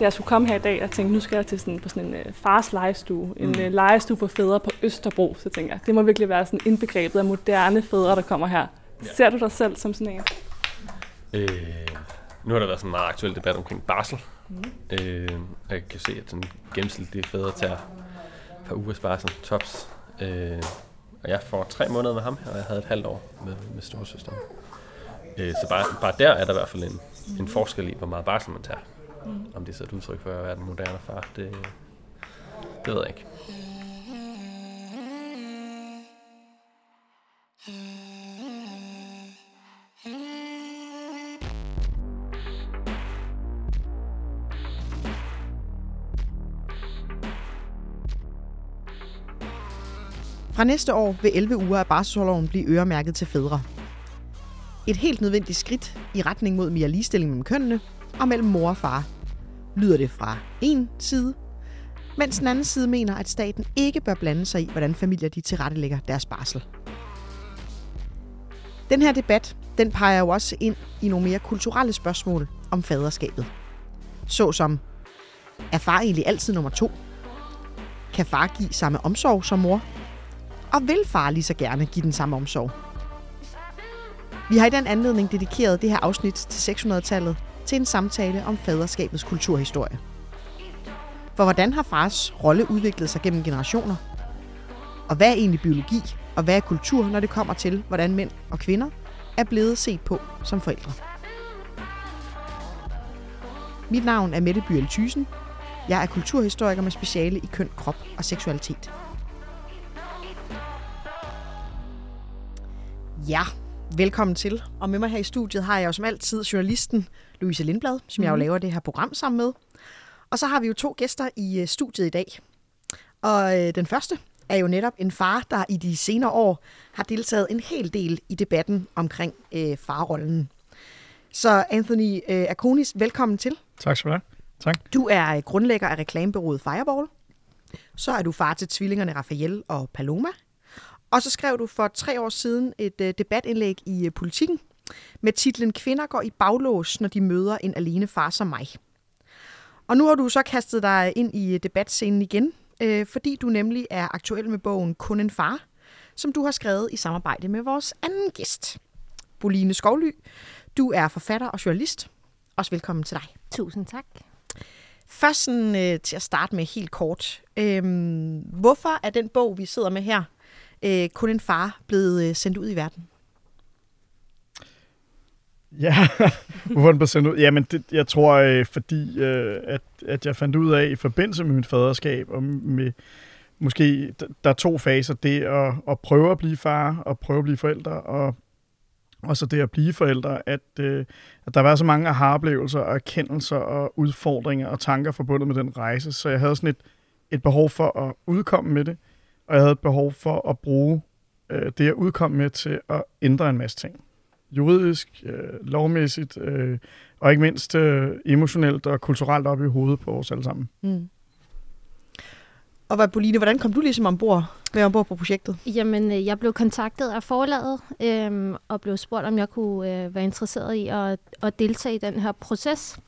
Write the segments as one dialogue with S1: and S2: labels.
S1: da jeg skulle komme her i dag, jeg tænkte, nu skal jeg til sådan, på sådan en uh, fars legestue, en uh, legestue for fædre på Østerbro, så tænkte jeg, det må virkelig være sådan indbegrebet af moderne fædre, der kommer her. Ja. Ser du dig selv som sådan en?
S2: Øh, nu har der været sådan en meget aktuel debat omkring barsel. Mm. Øh, jeg kan se, at den gennemsnitlige fædre tager et par ugers barsel, tops. Øh, og jeg får tre måneder med ham, og jeg havde et halvt år med, med storsøsteren. Øh, så bare, bare der er der i hvert fald en, en forskel i, hvor meget barsel man tager. Mm. Om det er så et udtryk for at være den moderne far, det, det ved jeg ikke.
S3: Fra næste år vil 11 uger af barselsårloven blive øremærket til fædre. Et helt nødvendigt skridt i retning mod mere ligestilling mellem kønnene og mellem mor og far, lyder det fra en side, mens den anden side mener, at staten ikke bør blande sig i, hvordan familier de tilrettelægger deres barsel. Den her debat, den peger jo også ind i nogle mere kulturelle spørgsmål om faderskabet. Såsom, er far egentlig altid nummer to? Kan far give samme omsorg som mor? Og vil far lige så gerne give den samme omsorg? Vi har i den anledning dedikeret det her afsnit til 600-tallet til en samtale om faderskabets kulturhistorie. For hvordan har fars rolle udviklet sig gennem generationer? Og hvad er egentlig biologi, og hvad er kultur, når det kommer til, hvordan mænd og kvinder er blevet set på som forældre? Mit navn er Mette Byel Thysen. Jeg er kulturhistoriker med speciale i køn, krop og seksualitet. Ja, velkommen til. Og med mig her i studiet har jeg jo som altid journalisten Louise Lindblad, som mm. jeg jo mhm. laver det her program sammen med. Og så har vi jo to gæster i øh, studiet i dag. Og øh, den første er jo netop en far, der i de senere år har deltaget en hel del i debatten omkring øh, farrollen. Så Anthony øh, Akonis, velkommen til.
S4: Tak skal du have. Tak.
S3: Du er øh, grundlægger af reklamebyrået Fireball. Så er du far til tvillingerne Rafael og Paloma. Og så skrev du for tre år siden et øh, debatindlæg i øh, Politiken med titlen Kvinder går i baglås, når de møder en alene far som mig. Og nu har du så kastet dig ind i debatscenen igen, øh, fordi du nemlig er aktuel med bogen Kun en far, som du har skrevet i samarbejde med vores anden gæst, Boline Skovly. Du er forfatter og journalist. Også velkommen til dig.
S5: Tusind tak.
S3: Først sådan, øh, til at starte med helt kort. Øh, hvorfor er den bog, vi sidder med her, øh, kun en far blevet øh, sendt ud i verden?
S4: Ja, hvorfor den blev sendt ud? Jamen, det, jeg tror, øh, fordi øh, at, at jeg fandt ud af i forbindelse med mit faderskab, og med måske, der er to faser, det at, at prøve at blive far, og prøve at blive forældre, og, og så det at blive forældre, at, øh, at der var så mange aha-oplevelser, og erkendelser, og udfordringer, og tanker forbundet med den rejse, så jeg havde sådan et, et behov for at udkomme med det, og jeg havde et behov for at bruge øh, det, jeg udkom med til at ændre en masse ting. Juridisk, øh, lovmæssigt, øh, og ikke mindst øh, emotionelt og kulturelt op i hovedet på os alle sammen. Mm.
S3: Og hvad, Boline, hvordan kom du ligesom ombord, med ombord på projektet?
S5: Jamen, øh, jeg blev kontaktet af forlaget, øh, og blev spurgt, om jeg kunne øh, være interesseret i at, at deltage i den her proces.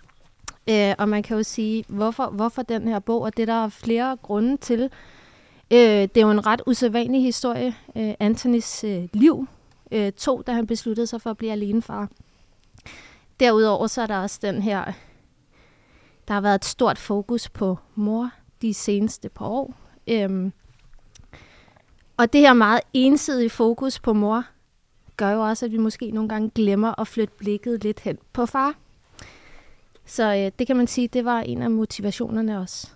S5: Øh, og man kan jo sige, hvorfor, hvorfor den her bog, og det der er flere grunde til. Øh, det er jo en ret usædvanlig historie. Øh, Anthonys øh, liv øh, tog, da han besluttede sig for at blive alenefar. Derudover så er der også den her, der har været et stort fokus på mor de seneste par år. Øhm, og det her meget ensidige fokus på mor, gør jo også, at vi måske nogle gange glemmer at flytte blikket lidt hen på far. Så øh, det kan man sige, det var en af motivationerne også.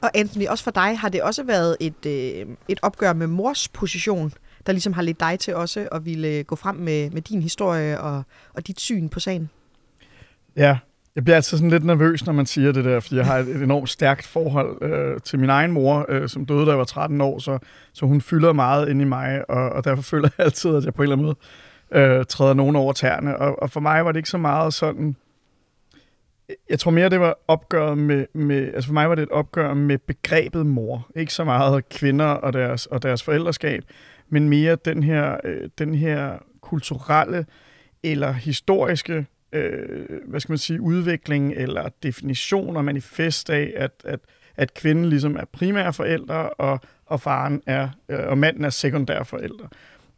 S3: Og Anthony, også for dig har det også været et, øh, et opgør med mors position, der ligesom har lidt dig til også at ville øh, gå frem med, med din historie og, og dit syn på sagen.
S4: Ja, jeg bliver altså sådan lidt nervøs, når man siger det der, fordi jeg har et, et enormt stærkt forhold øh, til min egen mor, øh, som døde, da jeg var 13 år, så, så hun fylder meget ind i mig, og, og derfor føler jeg altid, at jeg på en eller anden måde øh, træder nogen over tæerne. Og, og for mig var det ikke så meget sådan jeg tror mere, det var opgør med, med, altså for mig var det et opgør med begrebet mor. Ikke så meget kvinder og deres, og deres forældreskab, men mere den her, øh, den her kulturelle eller historiske øh, hvad skal man sige, udvikling eller definition og manifest af, at, at, at kvinden ligesom er primære forældre, og, og faren er, øh, og manden er sekundære forældre.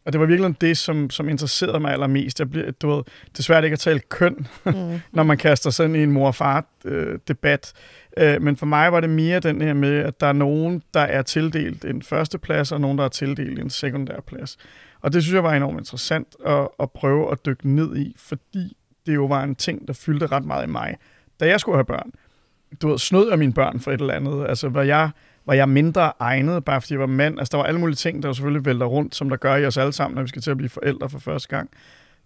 S4: Og det var virkelig det, som, som interesserede mig allermest. Jeg bliver, du ved, det er svært ikke at tale køn, mm. når man kaster ind i en mor-far-debat. Øh, men for mig var det mere den her med, at der er nogen, der er tildelt en førsteplads, og nogen, der er tildelt en sekundærplads. Og det synes jeg var enormt interessant at, at prøve at dykke ned i, fordi det jo var en ting, der fyldte ret meget i mig, da jeg skulle have børn. Du ved, snød jeg mine børn for et eller andet. Altså, var jeg, var jeg mindre egnet, bare fordi jeg var mand? Altså, der var alle mulige ting, der jo selvfølgelig vælter rundt, som der gør i os alle sammen, når vi skal til at blive forældre for første gang.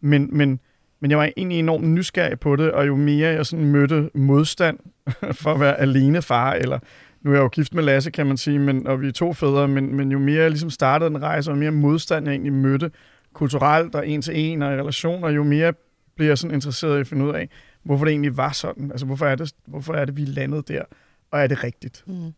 S4: Men, men, men jeg var egentlig enormt nysgerrig på det, og jo mere jeg sådan mødte modstand for at være alene far, eller nu er jeg jo gift med Lasse, kan man sige, men, og vi er to fædre, men, men jo mere jeg ligesom startede den rejse, og mere modstand jeg egentlig mødte kulturelt og en til en og i relationer, jo mere bliver jeg sådan interesseret i at finde ud af, hvorfor det egentlig var sådan. Altså, hvorfor er det, hvorfor er det vi landet der, og er det rigtigt? Mm.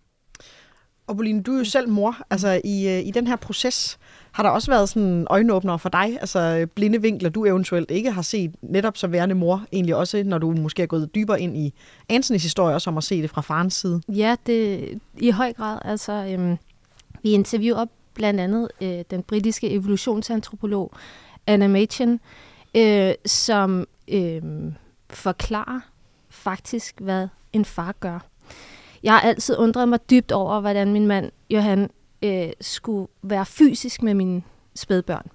S3: Og Boline, du er jo selv mor. Altså, i, øh, i den her proces har der også været sådan øjenåbner for dig, altså blinde vinkler, du eventuelt ikke har set netop som værende mor, egentlig også, når du måske er gået dybere ind i Ansons historie, som at se det fra farens side.
S5: Ja, det i høj grad. Altså, øhm, vi interviewer blandt andet øh, den britiske evolutionsantropolog Anna Machen, øh, som øh, forklarer faktisk, hvad en far gør. Jeg har altid undret mig dybt over, hvordan min mand Johan øh, skulle være fysisk med mine spædbørn.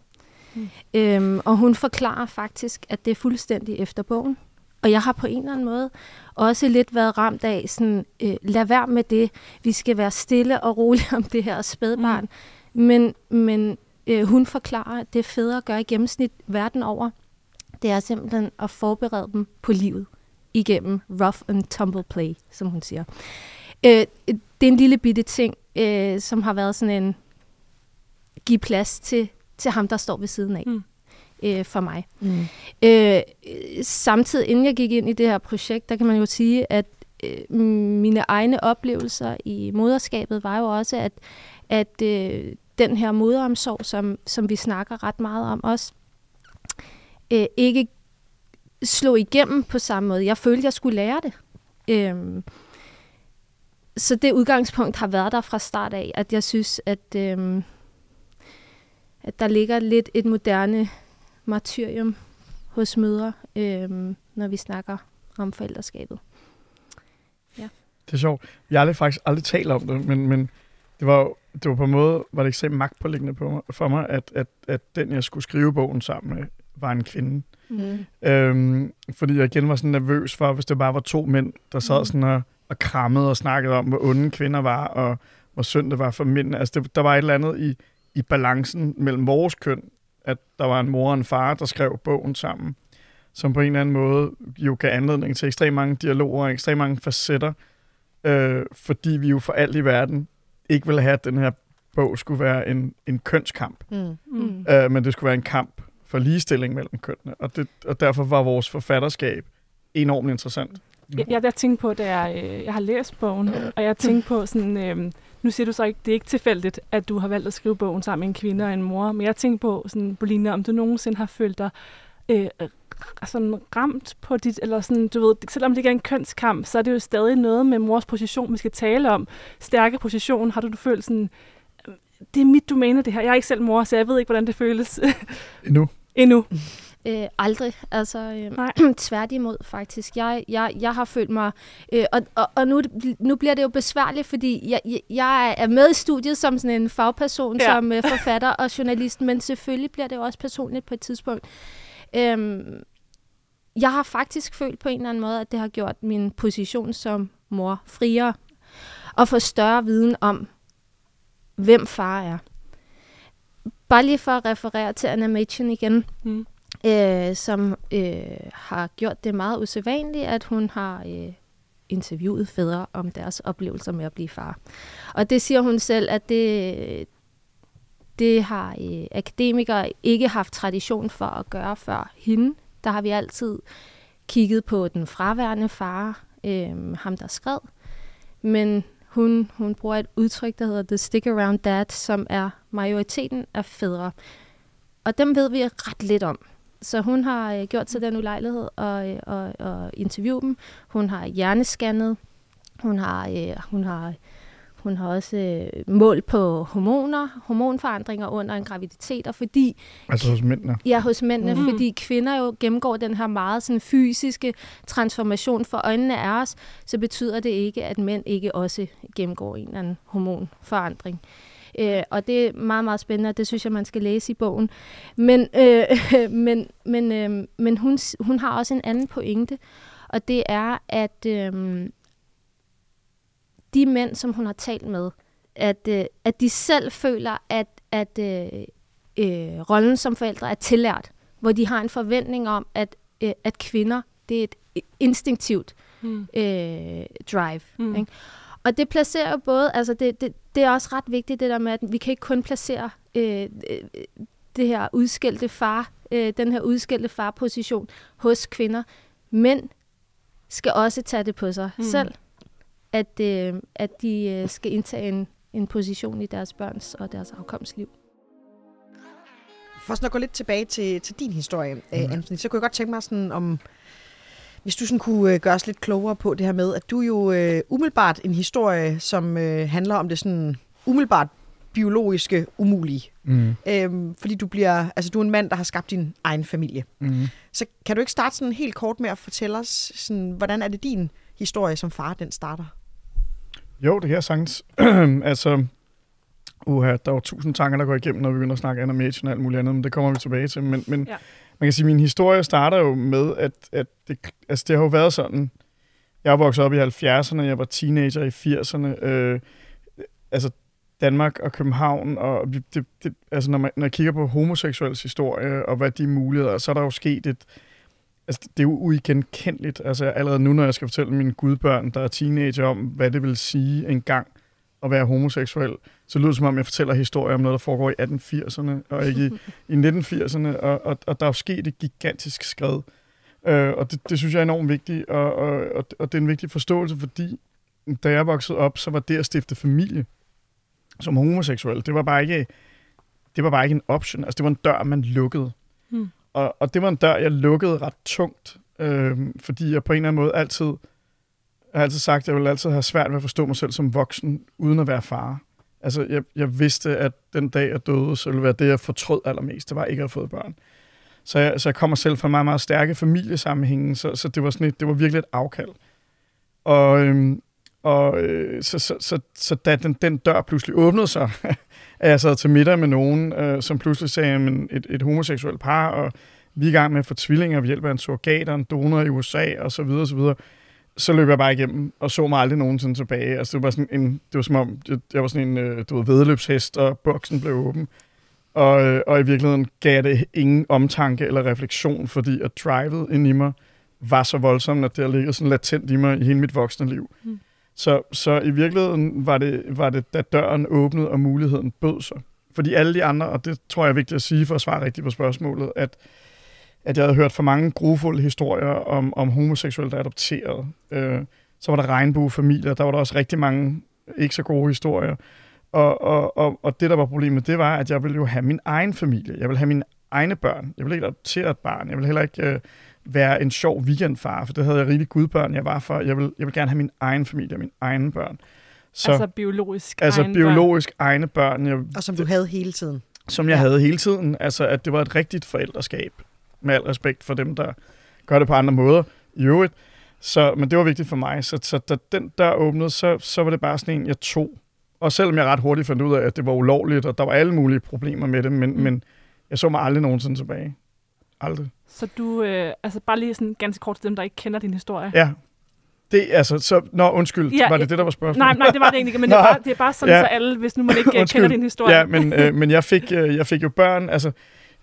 S5: Mm. Øhm, og hun forklarer faktisk, at det er fuldstændig efter bogen. Og jeg har på en eller anden måde også lidt været ramt af sådan, øh, lad være med det. Vi skal være stille og rolige om det her spædbarn. Mm. Men, men øh, hun forklarer, at det fædre gør i gennemsnit verden over. Det er simpelthen at forberede dem på livet igennem rough and tumble play, som hun siger. Øh, det er en lille bitte ting, øh, som har været sådan en give plads til, til ham, der står ved siden af. Mm. Øh, for mig. Mm. Øh, samtidig, inden jeg gik ind i det her projekt, der kan man jo sige, at øh, mine egne oplevelser i moderskabet var jo også, at, at øh, den her moderomsorg, som, som vi snakker ret meget om også, øh, ikke slog igennem på samme måde. Jeg følte, jeg skulle lære det. Øh, så det udgangspunkt har været der fra start af, at jeg synes, at, øhm, at der ligger lidt et moderne martyrium hos mødre, øhm, når vi snakker om forældreskabet.
S4: Ja. Det er sjovt. Jeg har aldrig, faktisk aldrig talt om det, men, men det var det var på en måde, var det ekstremt magtpålæggende på mig, for mig, at, at, at den, jeg skulle skrive bogen sammen med, var en kvinde. Mm. Øhm, fordi jeg igen var sådan nervøs for, hvis det bare var to mænd, der sad mm. sådan og og krammede og snakkede om, hvor onde kvinder var, og hvor synd det var for mænd. Altså, det, der var et eller andet i, i balancen mellem vores køn, at der var en mor og en far, der skrev bogen sammen, som på en eller anden måde jo gav anledning til ekstremt mange dialoger og ekstremt mange facetter, øh, fordi vi jo for alt i verden ikke ville have, at den her bog skulle være en, en kønskamp, mm. Mm. Øh, men det skulle være en kamp for ligestilling mellem kønnene, og, det, og derfor var vores forfatterskab enormt interessant.
S1: Jeg, jeg, jeg tænkte på, da jeg, øh, jeg har læst bogen, og jeg tænkte på sådan, øh, nu siger du så ikke, det er ikke tilfældigt, at du har valgt at skrive bogen sammen med en kvinde og en mor, men jeg tænkte på, sådan, Bolina, om du nogensinde har følt dig øh, sådan ramt på dit, eller sådan, du ved, selvom det ikke er en kønskamp, så er det jo stadig noget med mors position, vi skal tale om. Stærke position, har du, du følt sådan, det er mit domæne det her. Jeg er ikke selv mor, så jeg ved ikke, hvordan det føles.
S4: Endnu.
S1: Endnu.
S5: Øh, aldrig. Altså, øh, tværtimod faktisk. Jeg, jeg, jeg har følt mig... Øh, og og, og nu, nu bliver det jo besværligt, fordi jeg, jeg er med i studiet som sådan en fagperson, ja. som øh, forfatter og journalist, men selvfølgelig bliver det jo også personligt på et tidspunkt. Øh, jeg har faktisk følt på en eller anden måde, at det har gjort min position som mor friere og få større viden om, hvem far er. Bare lige for at referere til Anna Machen igen. Mm øh, som øh, har gjort det meget usædvanligt, at hun har øh, interviewet fædre om deres oplevelser med at blive far. Og det siger hun selv, at det, det har øh, akademikere ikke haft tradition for at gøre før hende. Der har vi altid kigget på den fraværende far, øh, ham der skred. Men hun, hun bruger et udtryk, der hedder the stick around dad, som er majoriteten af fædre. Og dem ved vi ret lidt om så hun har øh, gjort sig den ulejlighed at, øh, at, at interviewe dem. Hun har hjernescannet. Hun har, øh, hun har hun har også øh, mål på hormoner, hormonforandringer under en graviditet, og fordi...
S4: Altså hos mændene?
S5: Ja, hos mændene,
S1: Mm.
S5: fordi kvinder jo gennemgår den her meget sådan, fysiske transformation for øjnene af os, så betyder det ikke, at mænd ikke også gennemgår en eller anden hormonforandring. Øh, og det er meget, meget spændende, og det synes jeg, man skal læse i bogen. Men, øh, men, men, øh, men hun, hun har også en anden pointe, og det er, at øh, de mænd, som hun har talt med, at, øh, at de selv føler, at, at øh, øh, rollen som forældre er tillært, hvor de har en forventning om, at, øh, at kvinder, det er et instinktivt
S1: Mm.
S5: øh, drive.
S1: Mm.
S5: Ikke? Og det placerer jo både, altså det, det, det er også ret vigtigt det der med, at vi kan ikke kun placere øh, øh, det her udskældte far, øh, den her udskældte farposition hos kvinder. Mænd skal også tage det på sig
S1: Mm.
S5: mm. selv, at, øh, at de øh, skal indtage en, en position i deres børns og deres afkomstliv.
S3: For sådan at gå lidt tilbage til, til din historie, mm. Anthony, så kunne jeg godt tænke mig sådan om, hvis du sådan kunne øh, gøre os lidt klogere på det her med, at du er jo øh, umiddelbart en historie, som øh, handler om det sådan umiddelbart biologiske umulige.
S4: Mm.
S3: Øhm, fordi du bliver, altså du er en mand, der har skabt din egen familie.
S4: Mm.
S3: Så kan du ikke starte sådan helt kort med at fortælle os, sådan, hvordan er det din historie som far, den starter?
S4: Jo, det kan jeg sagtens. altså, uha, der er jo tusind tanker, der går igennem, når vi begynder at snakke animation og alt muligt andet, men det kommer vi tilbage til. Men, men
S1: Ja
S4: man kan sige, at min historie starter jo med, at, at det, altså, det har jo været sådan, jeg er vokset op i 70'erne, jeg var teenager i 80'erne, øh, altså Danmark og København, og det, det, altså når, man, når jeg kigger på homoseksuels historie, og hvad de muligheder, så er der jo sket et, altså det er jo uigenkendeligt, altså allerede nu, når jeg skal fortælle mine gudbørn, der er teenager, om hvad det vil sige engang at være homoseksuel, så lyder det som om, jeg fortæller historier om noget, der foregår i 1880'erne, og ikke i, i 1980'erne, og, og, og der er jo sket et gigantisk skred. Øh, og det, det synes jeg er enormt vigtigt, og, og, og, og det er en vigtig forståelse, fordi da jeg voksede op, så var det at stifte familie som homoseksuel, det var bare ikke, det var bare ikke en option. Altså, det var en dør, man lukkede.
S1: Hmm.
S4: Og, og det var en dør, jeg lukkede ret tungt, øh, fordi jeg på en eller anden måde altid, jeg har altid sagt, at jeg ville altid have svært ved at forstå mig selv som voksen, uden at være far. Altså, jeg, jeg vidste, at den dag, jeg døde, så ville være det, jeg fortrød allermest. Det var ikke at have fået børn. Så jeg, så jeg kommer selv fra meget, meget stærke familiesammenhænge, så, så det var sådan et, det var virkelig et afkald. Og, øhm, og øh, så, så, så, så da den, den dør pludselig åbnede sig, at jeg sad til middag med nogen, øh, som pludselig sagde, at et, et homoseksuelt par, og vi er i gang med at få tvillinger ved hjælp af en surrogat og en donor i USA, og så videre, og så videre. Så løb jeg bare igennem, og så mig aldrig nogensinde tilbage. Altså, det var, sådan en, det var som om, jeg, jeg var sådan en øh, du ved, vedløbshest, og boksen blev åben. Og, øh, og i virkeligheden gav det ingen omtanke eller refleksion, fordi at drivet ind i mig var så voldsomt, at det har ligget sådan latent i mig i hele mit voksne liv.
S1: Mm.
S4: Så, så i virkeligheden var det, var det, da døren åbnede, og muligheden bød sig. Fordi alle de andre, og det tror jeg er vigtigt at sige for at svare rigtigt på spørgsmålet, at, at jeg havde hørt for mange grufulde historier om, om homoseksuelle, der er adopteret. Øh, så var der regnbuefamilier, der var der også rigtig mange ikke så gode historier. Og, og, og, og det, der var problemet, det var, at jeg ville jo have min egen familie. Jeg ville have mine egne børn. Jeg ville ikke adoptere et barn. Jeg ville heller ikke øh, være en sjov weekendfar, for det havde jeg rigtig gudbørn, jeg var for. Jeg vil, jeg vil gerne have min egen familie, mine egne børn.
S1: Så, altså biologisk
S4: altså
S1: egen
S4: biologisk egne børn, jeg,
S3: Og som du havde hele tiden.
S4: som jeg
S3: Ja.
S4: havde hele tiden. Altså, at det var et rigtigt forældreskab. Med al respekt for dem, der gør det på andre måder i øvrigt. Så, men det var vigtigt for mig. Så, så da den der åbnede, så, så var det bare sådan en, jeg tog. Og selvom jeg ret hurtigt fandt ud af, at det var ulovligt, og der var alle mulige problemer med det, men,
S1: Mm.
S4: men jeg så mig aldrig nogensinde tilbage. Aldrig.
S1: Så du, øh, altså bare lige sådan ganske kort til dem, der ikke kender din historie.
S4: Ja. Det, altså, så, nå, undskyld,
S1: Ja,
S4: var det det, der var spørgsmålet?
S1: Nej, nej, det var det egentlig ikke, men det er bare, det er bare sådan,
S4: Ja.
S1: så alle, hvis nu man ikke øh,
S4: Undskyld.
S1: kender din historie.
S4: Ja, men, øh, men jeg, fik, øh, jeg fik jo børn, altså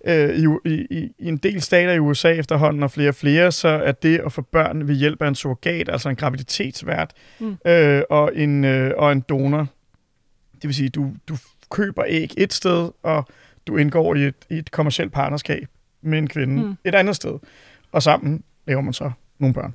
S4: øh, i, i, i- en del stater i USA efterhånden, og flere og flere, så er det at få børn ved hjælp af en surrogat, altså en graviditetsvært,
S1: Mm.
S4: øh, og, en, øh, og en donor. Det vil sige, du, du køber æg et sted, og du indgår i et, i et kommersielt partnerskab med en kvinde
S1: Mm.
S4: et andet sted. Og sammen laver man så nogle børn.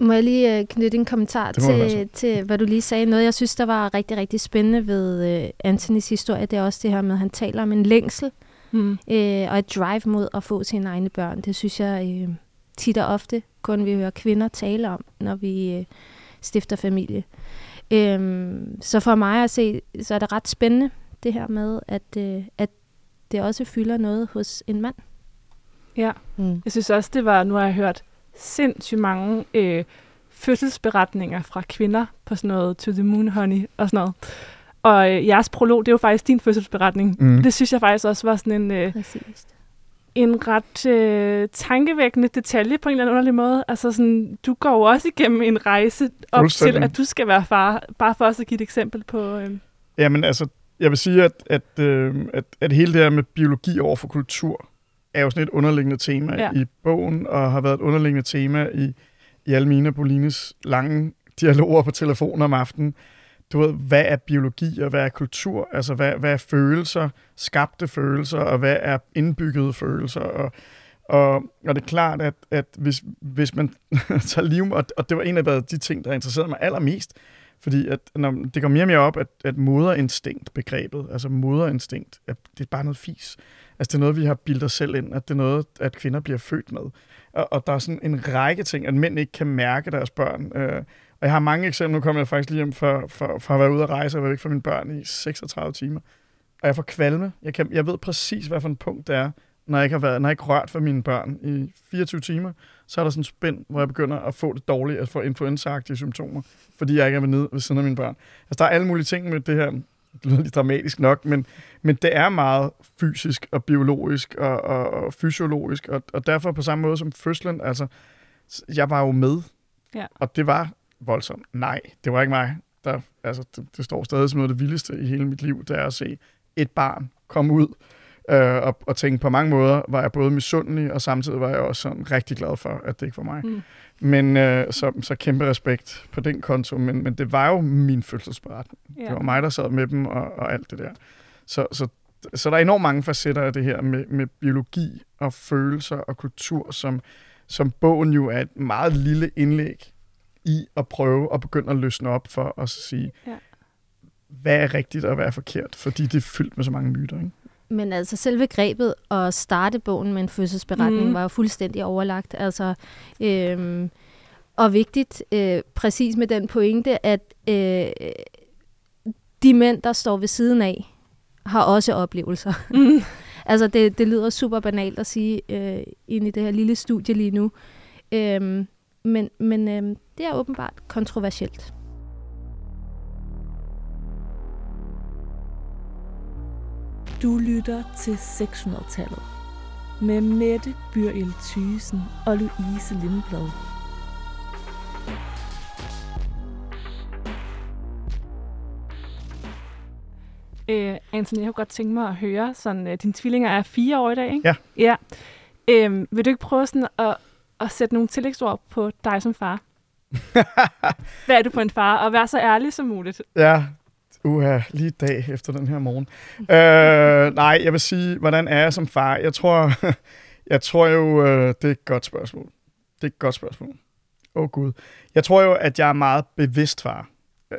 S5: Må jeg lige øh, knytte en kommentar
S4: du være
S5: til, til, hvad du lige sagde? Noget, jeg synes, der var rigtig, rigtig spændende ved øh, Anthonys historie, det er også det her med, at han taler om en længsel
S1: Mm.
S5: øh, og et drive mod at få sine egne børn. Det synes jeg øh, tit og ofte kun vi hører kvinder tale om, når vi øh, stifter familie. Øhm, så for mig at se, så er det ret spændende, det her med, at, øh, at det også fylder noget hos en mand.
S1: Ja,
S3: Mm.
S1: jeg synes også, det var, nu har jeg hørt sindssygt mange øh, fødselsberetninger fra kvinder på sådan noget To the Moon Honey og sådan noget. Og øh, jeres prolog, det er jo faktisk din fødselsberetning.
S4: Mm.
S1: Det synes jeg faktisk også var sådan en, øh,
S5: Præcis.
S1: en ret øh, tankevækkende detalje på en eller anden underlig måde. Altså sådan, du går jo også igennem en rejse op til, at du skal være far. Bare for os at give et eksempel på... Øh,
S4: Jamen altså, jeg vil sige, at, at, øh, at, at hele det her med biologi over for kultur, er jo sådan et underliggende tema
S1: Ja.
S4: i bogen, og har været et underliggende tema i, i alle mine og Bolines lange dialoger på telefon om aftenen. Du ved, hvad er biologi, og hvad er kultur? Altså, hvad, hvad er følelser, skabte følelser, og hvad er indbyggede følelser? Og, og, og det er klart, at, at hvis, hvis man tager liv, og, og det var en af de ting, der interesserede mig allermest, fordi at, når, det går mere og mere op, at, at moderinstinkt-begrebet, altså moderinstinkt, at det er bare noget fis. Altså det er noget, vi har bildet os selv ind, at det er noget, at kvinder bliver født med. Og, og der er sådan en række ting, at mænd ikke kan mærke deres børn. Øh, og jeg har mange eksempler. Nu kommer jeg faktisk lige hjem for, for, for at være ude at rejse og være væk fra mine børn i 36 timer. Og jeg får kvalme. Jeg, kan, jeg ved præcis, hvad for en punkt det er, når jeg ikke har, været, når jeg ikke rørt for mine børn i 24 timer. Så er der sådan en spænd, hvor jeg begynder at få det dårligt, at få influenzaagtige symptomer, fordi jeg ikke er ved, nede, ved siden af mine børn. Altså, der er alle mulige ting med det her. Det lyder lidt dramatisk nok, men, men det er meget fysisk og biologisk og, og, og fysiologisk, og, og derfor på samme måde som fødslen, altså, jeg var jo med,
S1: Ja.
S4: og det var voldsomt. Nej, det var ikke mig. Der, altså, det, det står stadig som noget af det vildeste i hele mit liv, det er at se et barn komme ud, øh, og, og tænke på mange måder, var jeg både misundelig, og samtidig var jeg også sådan rigtig glad for, at det ikke var mig.
S1: Mm.
S4: Men øh, så, så kæmpe respekt på den konto, men, men det var jo min fødselsberetning.
S1: ja.
S4: Det var mig, der sad med dem og, og alt det der. Så, så, så der er enormt mange facetter af det her med, med biologi og følelser og kultur, som, som bogen jo er et meget lille indlæg i at prøve at begynde at løsne op for at sige,
S1: Ja.
S4: hvad er rigtigt og hvad er forkert, fordi det er fyldt med så mange myter. Ikke?
S5: Men altså selve grebet at starte bogen med en fødselsberetning mm. var jo fuldstændig overlagt. Altså, øhm, og vigtigt, øh, præcis med den pointe, at øh, de mænd, der står ved siden af, har også oplevelser.
S1: Mm.
S5: altså det, det lyder super banalt at sige øh, ind i det her lille studie lige nu. Øhm, men men øh, det er åbenbart kontroversielt.
S6: Du lytter til 600-tallet med Mette Byril Thysen og Louise Lindblad.
S1: Øh, Anthony, jeg kunne godt tænke mig at høre, sådan, øh, dine tvillinger er fire år i dag, ikke?
S4: Ja.
S1: ja. Øh, vil du ikke prøve sådan at, at sætte nogle tillægsord på dig som far? Hvad er du på en far? Og vær så ærlig som muligt.
S4: Ja, uha, lige dag efter den her morgen. øh, nej, jeg vil sige, hvordan er jeg som far? Jeg tror, jeg tror jo, øh, det er et godt spørgsmål. Det er et godt spørgsmål. Åh oh, gud. Jeg tror jo, at jeg er meget bevidst far.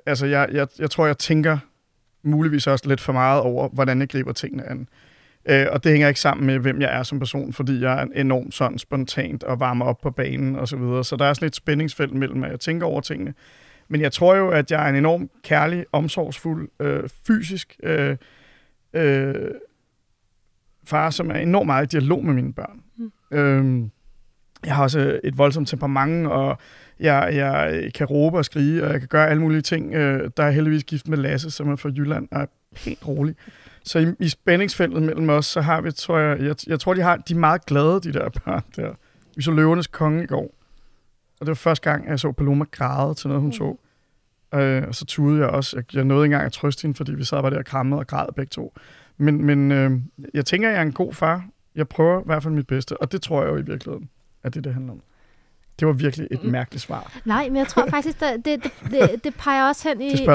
S4: Altså, jeg, jeg, jeg tror, jeg tænker muligvis også lidt for meget over, hvordan jeg griber tingene an. Øh, og det hænger ikke sammen med, hvem jeg er som person, fordi jeg er enormt sådan spontant og varmer op på banen og så videre. Så der er sådan et spændingsfelt mellem, at jeg tænker over tingene. Men jeg tror jo, at jeg er en enormt kærlig, omsorgsfuld, øh, fysisk øh, øh, far, som er enormt meget i dialog med mine børn.
S1: Mm.
S4: Øhm, jeg har også et voldsomt temperament, og jeg, jeg kan råbe og skrige, og jeg kan gøre alle mulige ting. Øh, der er heldigvis gift med Lasse, som er fra Jylland, og er helt rolig. Så i, i spændingsfeltet mellem os, så har vi, tror jeg, jeg, jeg tror, de, har, de er meget glade, de der børn der. Vi så Løvernes Konge i går, og det var første gang, jeg så Paloma græde til noget, hun
S1: Mm.
S4: så. Øh, og så tudede jeg også. Jeg, jeg nåede ikke engang at trøste hende, fordi vi sad bare der og krammede og græd begge to. Men, men øh, jeg tænker, at jeg er en god far. Jeg prøver i hvert fald mit bedste, og det tror jeg jo i virkeligheden, at det det, handler om. Det var virkelig et
S1: Mm.
S4: mærkeligt svar.
S5: Nej, men jeg tror faktisk, det, det, det, det, peger også hen i, i,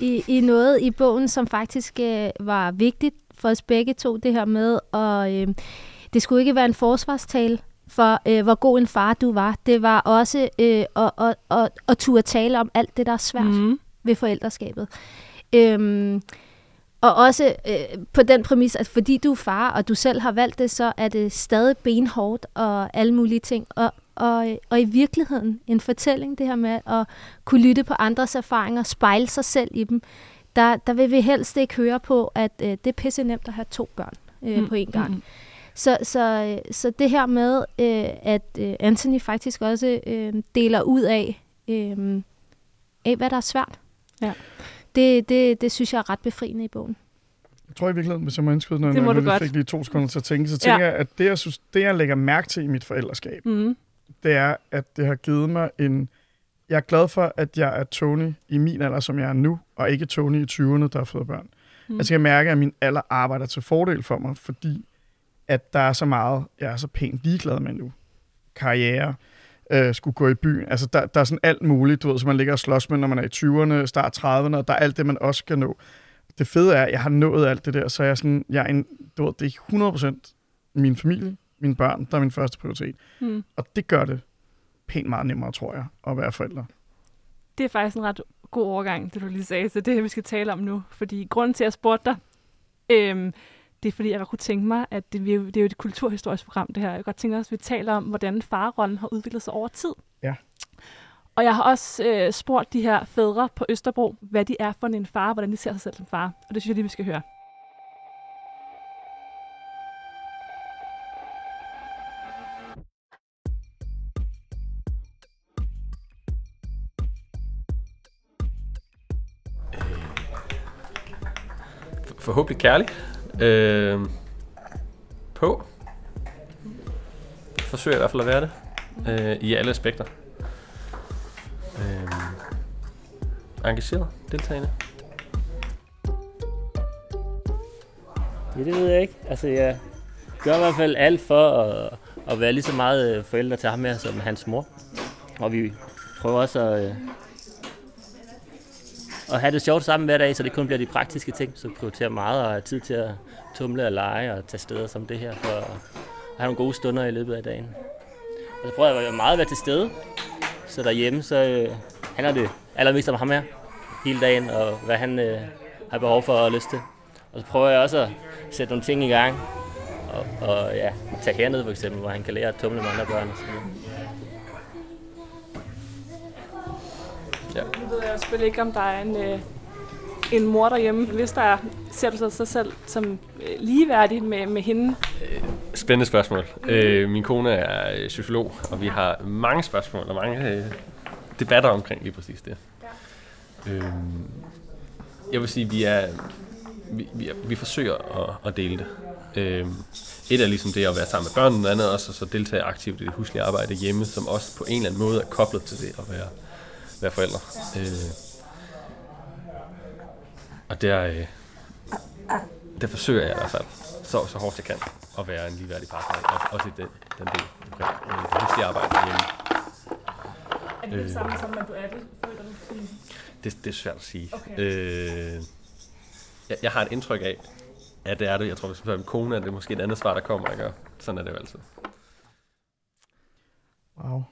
S5: i, i noget i bogen, som faktisk øh, var vigtigt for os begge to, det her med, og øh, det skulle ikke være en forsvarstale for, øh, hvor god en far du var. Det var også øh, at, at, at, at turde tale om alt det, der er svært mm.
S1: Mm.
S5: ved forældreskabet. Øhm, og også øh, på den præmis, at fordi du er far, og du selv har valgt det, så er det stadig benhårdt og alle mulige ting. Og, og, og i virkeligheden en fortælling, det her med at kunne lytte på andres erfaringer, spejle sig selv i dem, der, der vil vi helst ikke høre på, at øh, det er pisse nemt at have to børn øh, mm. på en gang. Mm. Så, så, så det her med, øh, at øh, Anthony faktisk også øh, deler ud af, øh, af, hvad der er svært.
S1: Ja.
S5: Det, det, det synes jeg er ret befriende i bogen.
S4: Jeg tror i virkeligheden, hvis jeg må indskyde noget,
S1: Det må
S4: når
S1: du
S4: jeg
S1: godt.
S4: fik lige to sekunder til at tænke, så tænker
S1: Ja.
S4: jeg, at det jeg, synes, det, jeg lægger mærke til i mit forældreskab,
S1: Mm.
S4: det er, at det har givet mig en... Jeg er glad for, at jeg er Tony i min alder, som jeg er nu, og ikke Tony i 20'erne, der har fået børn.
S1: Mm.
S4: Mm. Altså jeg mærker, at min alder arbejder til fordel for mig, fordi at der er så meget, jeg er så pænt ligeglad med nu. Karriere, øh, skulle gå i byen. Altså der, der er sådan alt muligt, du ved, som man ligger og slås med, når man er i 20'erne, start 30'erne, og der er alt det, man også skal nå. Det fede er, at jeg har nået alt det der, så jeg er sådan, jeg er en, du ved, det er 100% min familie, mine børn, der er min første prioritet.
S1: Mm.
S4: Og det gør det pænt meget nemmere, tror jeg, at være forældre.
S1: Det er faktisk en ret god overgang, det du lige sagde, så det er, vi skal tale om nu. Fordi grunden til, at jeg spurgte dig, øhm, det er fordi, jeg godt kunne tænke mig, at det, er det er jo et kulturhistorisk program, det her. Jeg godt tænke mig, at vi taler om, hvordan farrollen har udviklet sig over tid.
S4: Ja.
S1: Og jeg har også øh, spurgt de her fædre på Østerbro, hvad de er for en far, hvordan de ser sig selv som far. Og det synes jeg lige, vi skal høre.
S2: For- Forhåbentlig kærlig. Øh, på. Forsøger i hvert fald at være det. Øh, I alle aspekter. Øh, engageret, deltagende.
S7: Ja, det ved jeg ikke. Altså, jeg gør i hvert fald alt for at, at være lige så meget øh, forældre til ham her som hans mor. Og vi prøver også at, øh, og have det sjovt sammen hver dag, så det kun bliver de praktiske ting. Så prioriterer meget og har tid til at tumle og lege og tage steder som det her, for at have nogle gode stunder i løbet af dagen. Og så prøver jeg at meget at være til stede. Så derhjemme, så øh, handler det allermest om ham her hele dagen, og hvad han øh, har behov for og lyst til. Og så prøver jeg også at sætte nogle ting i gang. Og, og ja, tage herned for eksempel, hvor han kan lære at tumle med andre børn og sådan noget.
S2: Ja.
S1: Nu ved jeg jo selvfølgelig ikke, om der er en, øh, en mor derhjemme. Hvis der er, ser du så sig selv som øh, ligeværdig med, med hende?
S2: Spændende spørgsmål. Øh, min kone er øh, sociolog, og vi har mange spørgsmål og mange øh, debatter omkring lige præcis det. Øh, jeg vil sige, vi er vi, vi, vi forsøger at, at dele det. Øh, et er ligesom det at være sammen med børnene, noget andet også at så deltage aktivt i det huslige arbejde hjemme, som også på en eller anden måde er koblet til det at være, være forældre. Øh, og der, øh, der forsøger jeg i hvert fald så, så hårdt jeg kan at være en ligeværdig partner, også, også i den, den del omkring øh, det huslige arbejde hjemme.
S1: Er det
S2: Øh.
S1: det samme som, at du er det, føler du?
S2: Det, det er svært at sige.
S1: Okay.
S2: Øh, jeg, jeg har et indtryk af, at det er det. Jeg tror, hvis man spørger min kone, er det måske et andet svar, der kommer. Ikke? Sådan er det jo altid.
S4: Wow.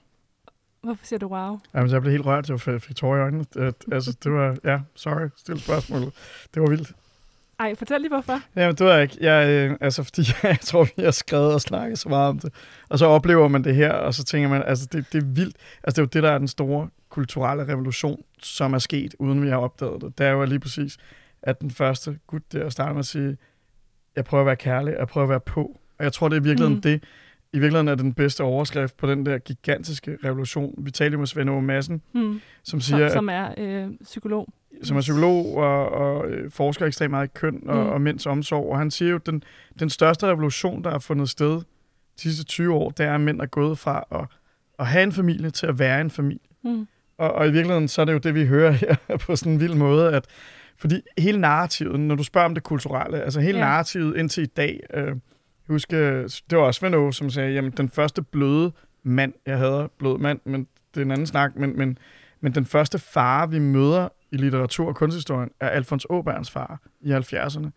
S1: Hvorfor siger du wow?
S4: Jamen, jeg blev helt rørt. Jeg fik- tårer i øjnene. Det, altså, det var... Ja, sorry. Stil spørgsmål. Det var vildt.
S1: Ej, fortæl lige hvorfor.
S4: Jamen, det var jeg ikke. Jeg, øh, altså, fordi jeg tror, vi har skrevet og snakket så meget om det. Og så oplever man det her, og så tænker man, altså, det, det er vildt. Altså, det er jo det, der er den store kulturelle revolution, som er sket, uden vi har opdaget det. Det er jo lige præcis, at den første gut der starter med at sige, jeg prøver at være kærlig, jeg prøver at være på. Og jeg tror, det er virkelig
S1: mm.
S4: det, i virkeligheden er den bedste overskrift på den der gigantiske revolution. Vi talte med Svend Aage Madsen,
S1: Hmm.
S4: som
S1: Som,
S4: siger, at
S1: som er øh, psykolog.
S4: som er psykolog og, og øh, forsker ekstremt meget i køn og,
S1: Mm.
S4: mm. og mænds omsorg. Og han siger jo, at den, den største revolution, der har fundet sted de sidste 20 år, det er, at mænd er gået fra at, at have en familie til at være en familie.
S1: Hmm.
S4: Og, og i virkeligheden, så er det jo det, vi hører her på sådan en vild måde, at fordi hele narrativet, når du spørger om det kulturelle, altså hele ja. narrativet indtil i dag, øh, jeg husker, det var også Svend Aage, som sagde, jamen den første bløde mand, jeg havde blød mand, men det er en anden snak, men, men, men den første far, vi møder i litteratur og kunsthistorien, er Alfons Åbergs far i 70'erne.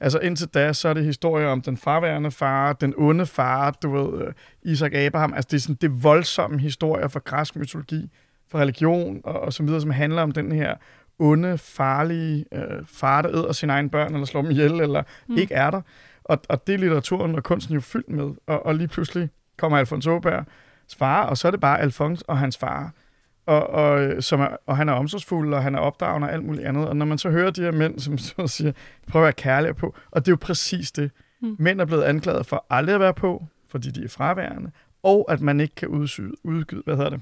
S4: Altså indtil da, så er det historier om den farværende far, den onde far, du ved, øh, Isaac Abraham. Altså det er sådan det er voldsomme historier fra græsk mytologi, fra religion og, og så videre, som handler om den her onde, farlige øh, far, der æder sine egne børn, eller slår dem ihjel, eller mm. ikke er der. Og, og det er litteraturen og kunsten jo fyldt med. Og, og lige pludselig kommer Alfons Åbergs far, og så er det bare Alfons og hans far. Og, og, som er, og han er omsorgsfuld, og han er opdragende og alt muligt andet. Og når man så hører de her mænd, som så siger, prøver at være kærlige på, og det er jo præcis det. Mm. Mænd er blevet anklaget for aldrig at være på, fordi de er fraværende, og at man ikke kan udsyde, udgyde, hvad hedder det,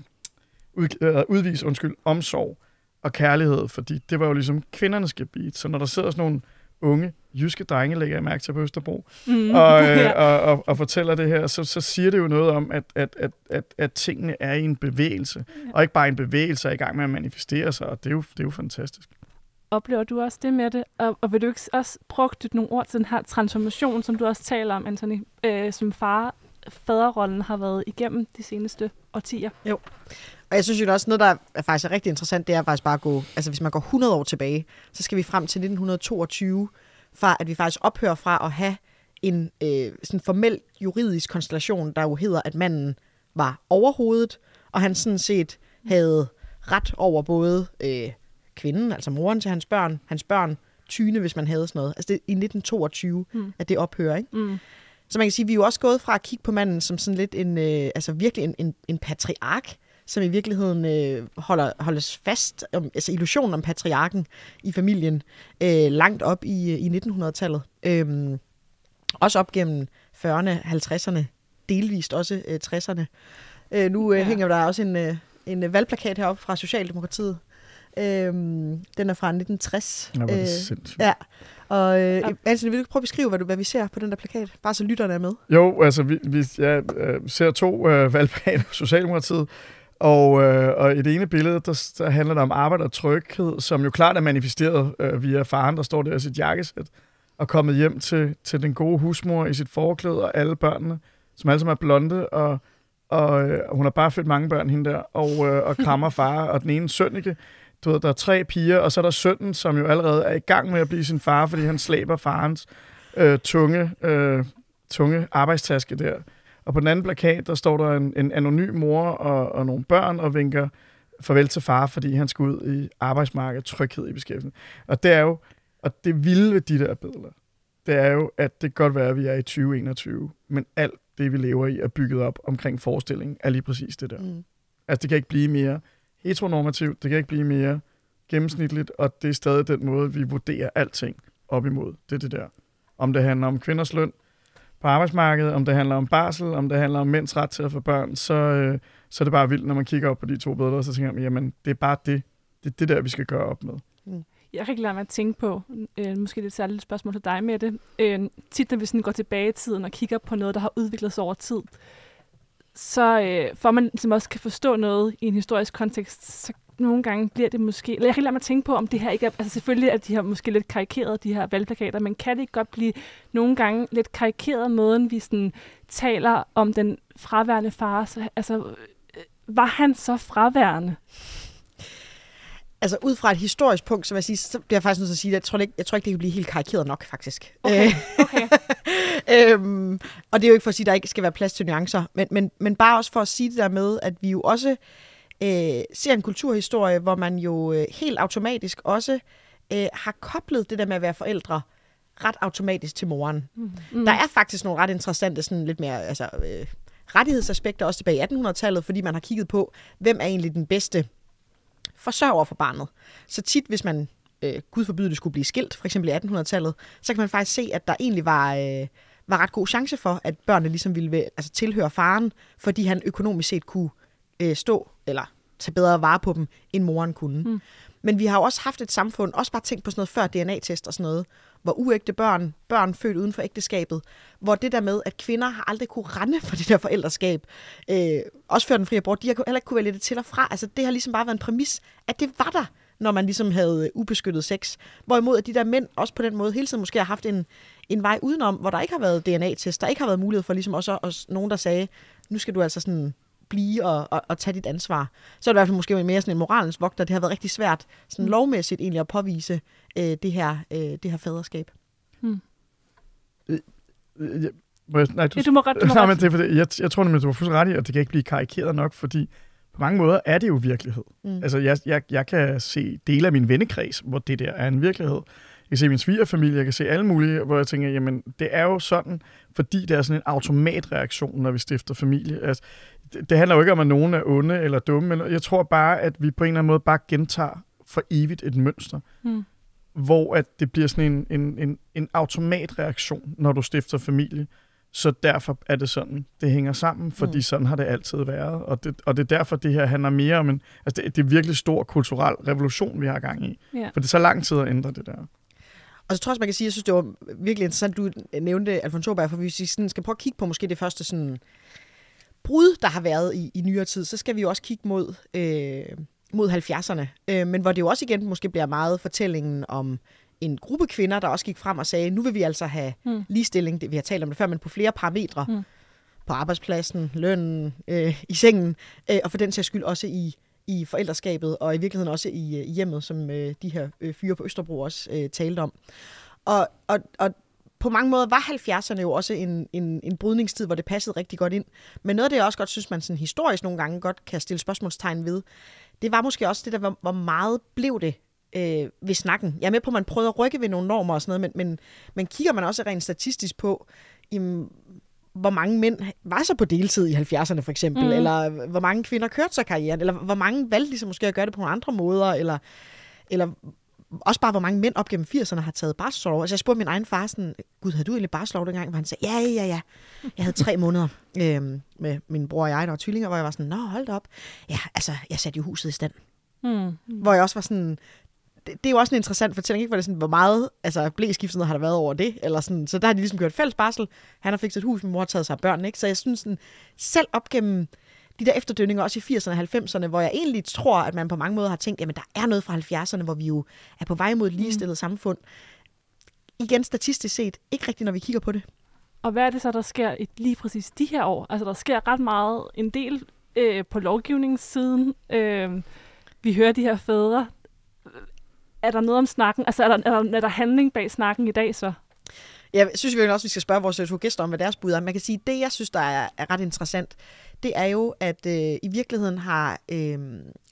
S4: ud, øh, udvise undskyld, omsorg og kærlighed, fordi det var jo ligesom kvindernes gebit. Så når der sidder sådan nogle unge jyske drenge, lægger jeg mærke til på Østerbro, mm. og, øh, og, og, og fortæller det her, så, så siger det jo noget om, at, at, at, at, at tingene er i en bevægelse, ja. og ikke bare en bevægelse er i gang med at manifestere sig, og det er jo, det er jo fantastisk.
S1: Oplever du også det med det? Og, og vil du ikke også prøve at nogle ord til den her transformation, som du også taler om, Anthony, øh, som far, faderrollen har været igennem de seneste årtier?
S3: Jo. Og jeg synes jo også, noget, der er faktisk er rigtig interessant, det er faktisk bare at gå, altså hvis man går 100 år tilbage, så skal vi frem til 1922, fra at vi faktisk ophører fra at have en øh, sådan formel juridisk konstellation, der jo hedder, at manden var overhovedet, og han sådan set havde ret over både øh, kvinden, altså moren til hans børn, hans børn, tyne, hvis man havde sådan noget. Altså det er i 1922, mm. at det ophører, ikke? Mm. Så man kan sige, at vi er jo også gået fra at kigge på manden som sådan lidt en, øh, altså virkelig en, en, en patriark, som i virkeligheden øh, holder, holdes fast, om, altså illusionen om patriarken i familien, øh, langt op i, i 1900-tallet. Øh, også op gennem 40'erne, 50'erne, delvist også øh, 60'erne. Øh, nu øh, ja. hænger der også en, øh, en valgplakat heroppe fra Socialdemokratiet. Øh, den er fra 1960.
S4: Ja, det øh,
S3: ja. Og øh, ja. Anthony, vil du prøve at beskrive, hvad, du, hvad vi ser på den der plakat? Bare så lytterne er med.
S4: Jo, altså vi, vi ja, øh, ser to øh, valgplakater på Socialdemokratiet. Og, øh, og i det ene billede, der, der handler det om arbejde og tryghed, som jo klart er manifesteret øh, via faren, der står der i sit jakkesæt, og kommet hjem til, til den gode husmor i sit forklæde, og alle børnene, som alle sammen er blonde, og, og øh, hun har bare født mange børn, hende der, og, øh, og krammer far, og den ene Sønneke, du ved, der er tre piger, og så er der sønnen, som jo allerede er i gang med at blive sin far, fordi han slæber farens øh, tunge, øh, tunge arbejdstaske der. Og på den anden plakat, der står der en, en anonym mor og, og nogle børn og vinker farvel til far, fordi han skal ud i arbejdsmarkedet, tryghed i beskæftigelse. Og det er jo, og det vilde ved de der billeder, det er jo, at det kan godt være, at vi er i 2021, men alt det, vi lever i, er bygget op omkring forestillingen, er lige præcis det der. Mm. Altså, det kan ikke blive mere heteronormativt, det kan ikke blive mere gennemsnitligt, og det er stadig den måde, vi vurderer alting op imod. Det er det der. Om det handler om kvinders løn, på arbejdsmarkedet, om det handler om barsel, om det handler om mænds ret til at få børn, så, øh, så er det bare vildt, når man kigger op på de to billeder, så tænker man, jamen, det er bare det. Det er det der, vi skal gøre op med.
S1: Mm. Jeg kan ikke lade mig at tænke på, øh, måske det er et særligt spørgsmål til dig med det. Øh, tit, når vi sådan går tilbage i tiden og kigger på noget, der har udviklet sig over tid, så øh, for man ligesom også kan forstå noget i en historisk kontekst, så nogle gange bliver det måske... Eller jeg kan lade mig tænke på, om det her ikke er... Altså selvfølgelig er de her måske lidt karikeret, de her valgplakater, men kan det ikke godt blive nogle gange lidt karikeret måden, vi sådan taler om den fraværende far? Så, altså, øh, var han så fraværende?
S3: Altså ud fra et historisk punkt, så vil jeg sige, så bliver jeg faktisk nødt til at sige, at jeg tror ikke, jeg tror ikke det kan blive helt karikeret nok, faktisk.
S1: Okay, øh, okay.
S3: øhm, og det er jo ikke for at sige, at der ikke skal være plads til nuancer, men, men, men bare også for at sige det der med, at vi jo også øh, ser en kulturhistorie, hvor man jo øh, helt automatisk også øh, har koblet det der med at være forældre ret automatisk til moren. Mm. Der er faktisk nogle ret interessante, sådan lidt mere altså, øh, rettighedsaspekter også tilbage i 1800-tallet, fordi man har kigget på, hvem er egentlig den bedste forsørger for barnet. Så tit, hvis man, øh, gud forbyde det, skulle blive skilt, for eksempel i 1800-tallet, så kan man faktisk se, at der egentlig var... Øh, var ret god chance for, at børnene ligesom ville altså, tilhøre faren, fordi han økonomisk set kunne øh, stå, eller tage bedre vare på dem, end moren kunne. Mm. Men vi har jo også haft et samfund, også bare tænkt på sådan noget før DNA-test og sådan noget, hvor uægte børn, børn født uden for ægteskabet, hvor det der med, at kvinder har aldrig kunne rende for det der forældreskab, øh, også før den frie abort, de har heller ikke kunne vælge det til og fra. Altså det har ligesom bare været en præmis, at det var der, når man ligesom havde ubeskyttet sex. Hvorimod at de der mænd også på den måde hele tiden måske har haft en, en vej udenom, hvor der ikke har været DNA-test, der ikke har været mulighed for ligesom også, også nogen, der sagde, nu skal du altså sådan blive og, og, og tage dit ansvar. Så er det i hvert fald måske mere sådan en moralens vogter. Det har været rigtig svært sådan mm. lovmæssigt egentlig at påvise øh, det, her, øh, det her faderskab.
S1: Hmm.
S4: Øh, øh, nej,
S1: du, ja, du må ret, du må
S4: nej, men det, jeg, jeg tror nemlig, du var fuldstændig ret i, at det kan ikke blive karikeret nok, fordi på mange måder er det jo virkelighed.
S3: Mm.
S4: Altså, jeg, jeg, jeg kan se dele af min vennekreds, hvor det der er en virkelighed. Jeg kan se min svigerfamilie, jeg kan se alle mulige, hvor jeg tænker, jamen, det er jo sådan, fordi det er sådan en automatreaktion, når vi stifter familie. Altså, det, handler jo ikke om, at nogen er onde eller dumme, men jeg tror bare, at vi på en eller anden måde bare gentager for evigt et mønster,
S1: Mm.
S4: hvor at det bliver sådan en, en, en, en automatreaktion, når du stifter familie. Så derfor er det sådan, det hænger sammen, fordi
S3: Mm.
S4: sådan har det altid været. Og det, og det er derfor, det her handler mere om en... Altså, det, det er virkelig stor kulturel revolution, vi har gang i.
S1: Ja.
S4: For det er så lang tid at ændre det der.
S3: Og så tror jeg også, man kan sige, at jeg synes, det var virkelig interessant, du nævnte Alfonso Berg, for hvis vi sådan skal prøve at kigge på måske det første sådan brud, der har været i, i nyere tid, så skal vi jo også kigge mod, øh, mod 70'erne. Øh, men hvor det jo også igen måske bliver meget fortællingen om en gruppe kvinder, der også gik frem og sagde, nu vil vi altså have
S1: Mm.
S3: ligestilling, det, vi har talt om det før, men på flere parametre.
S1: Mm.
S3: På arbejdspladsen, lønnen, øh, i sengen, øh, og for den sags skyld også i, i forældreskabet, og i virkeligheden også i, øh, i hjemmet, som øh, de her øh, fyre på Østerbro også øh, talte om. Og, og, og på mange måder var 70'erne jo også en, en, en brydningstid, hvor det passede rigtig godt ind. Men noget af det, jeg også godt synes, man sådan historisk nogle gange godt kan stille spørgsmålstegn ved, det var måske også det der, hvor, hvor meget blev det øh, ved snakken. Jeg er med på, at man prøvede at rykke ved nogle normer og sådan noget, men, men, men kigger man også rent statistisk på, jamen, hvor mange mænd var så på deltid i 70'erne for eksempel, mm. eller hvor mange kvinder kørte så karrieren, eller hvor mange valgte ligesom måske at gøre det på nogle andre måder, eller, eller også bare, hvor mange mænd op gennem 80'erne har taget barselsorlov. Altså, jeg spurgte min egen far sådan, Gud, havde du egentlig barselsorlov dengang? Hvor han sagde, ja, ja, ja. Jeg havde tre måneder øhm, med min bror og jeg, der var tvillinger, hvor jeg var sådan, nå, hold da op. Ja, altså, jeg satte jo huset i stand.
S1: Mm.
S3: Hvor jeg også var sådan, det, det er jo også en interessant fortælling, ikke? Hvor, det sådan, hvor meget altså, blæskiftet har der været over det. Eller sådan. Så der har de ligesom gjort fælles barsel. Han har fikset et hus, min mor har taget sig af børn. Ikke? Så jeg synes, sådan, selv op gennem de der efterdønninger, også i 80'erne og 90'erne, hvor jeg egentlig tror, at man på mange måder har tænkt, jamen der er noget fra 70'erne, hvor vi jo er på vej mod et ligestillet mm. samfund. Igen statistisk set, ikke rigtigt, når vi kigger på det.
S1: Og hvad er det så, der sker i lige præcis de her år? Altså, der sker ret meget, en del øh, på lovgivningssiden. Øh, vi hører de her fædre. Er der noget om snakken? Altså, er der, er der, er der handling bag snakken i dag så?
S3: Jeg synes vi også, vi skal spørge vores to gæster om, hvad deres bud er. Man kan sige, at det, jeg synes, der er, er ret interessant, det er jo, at øh, i virkeligheden har øh,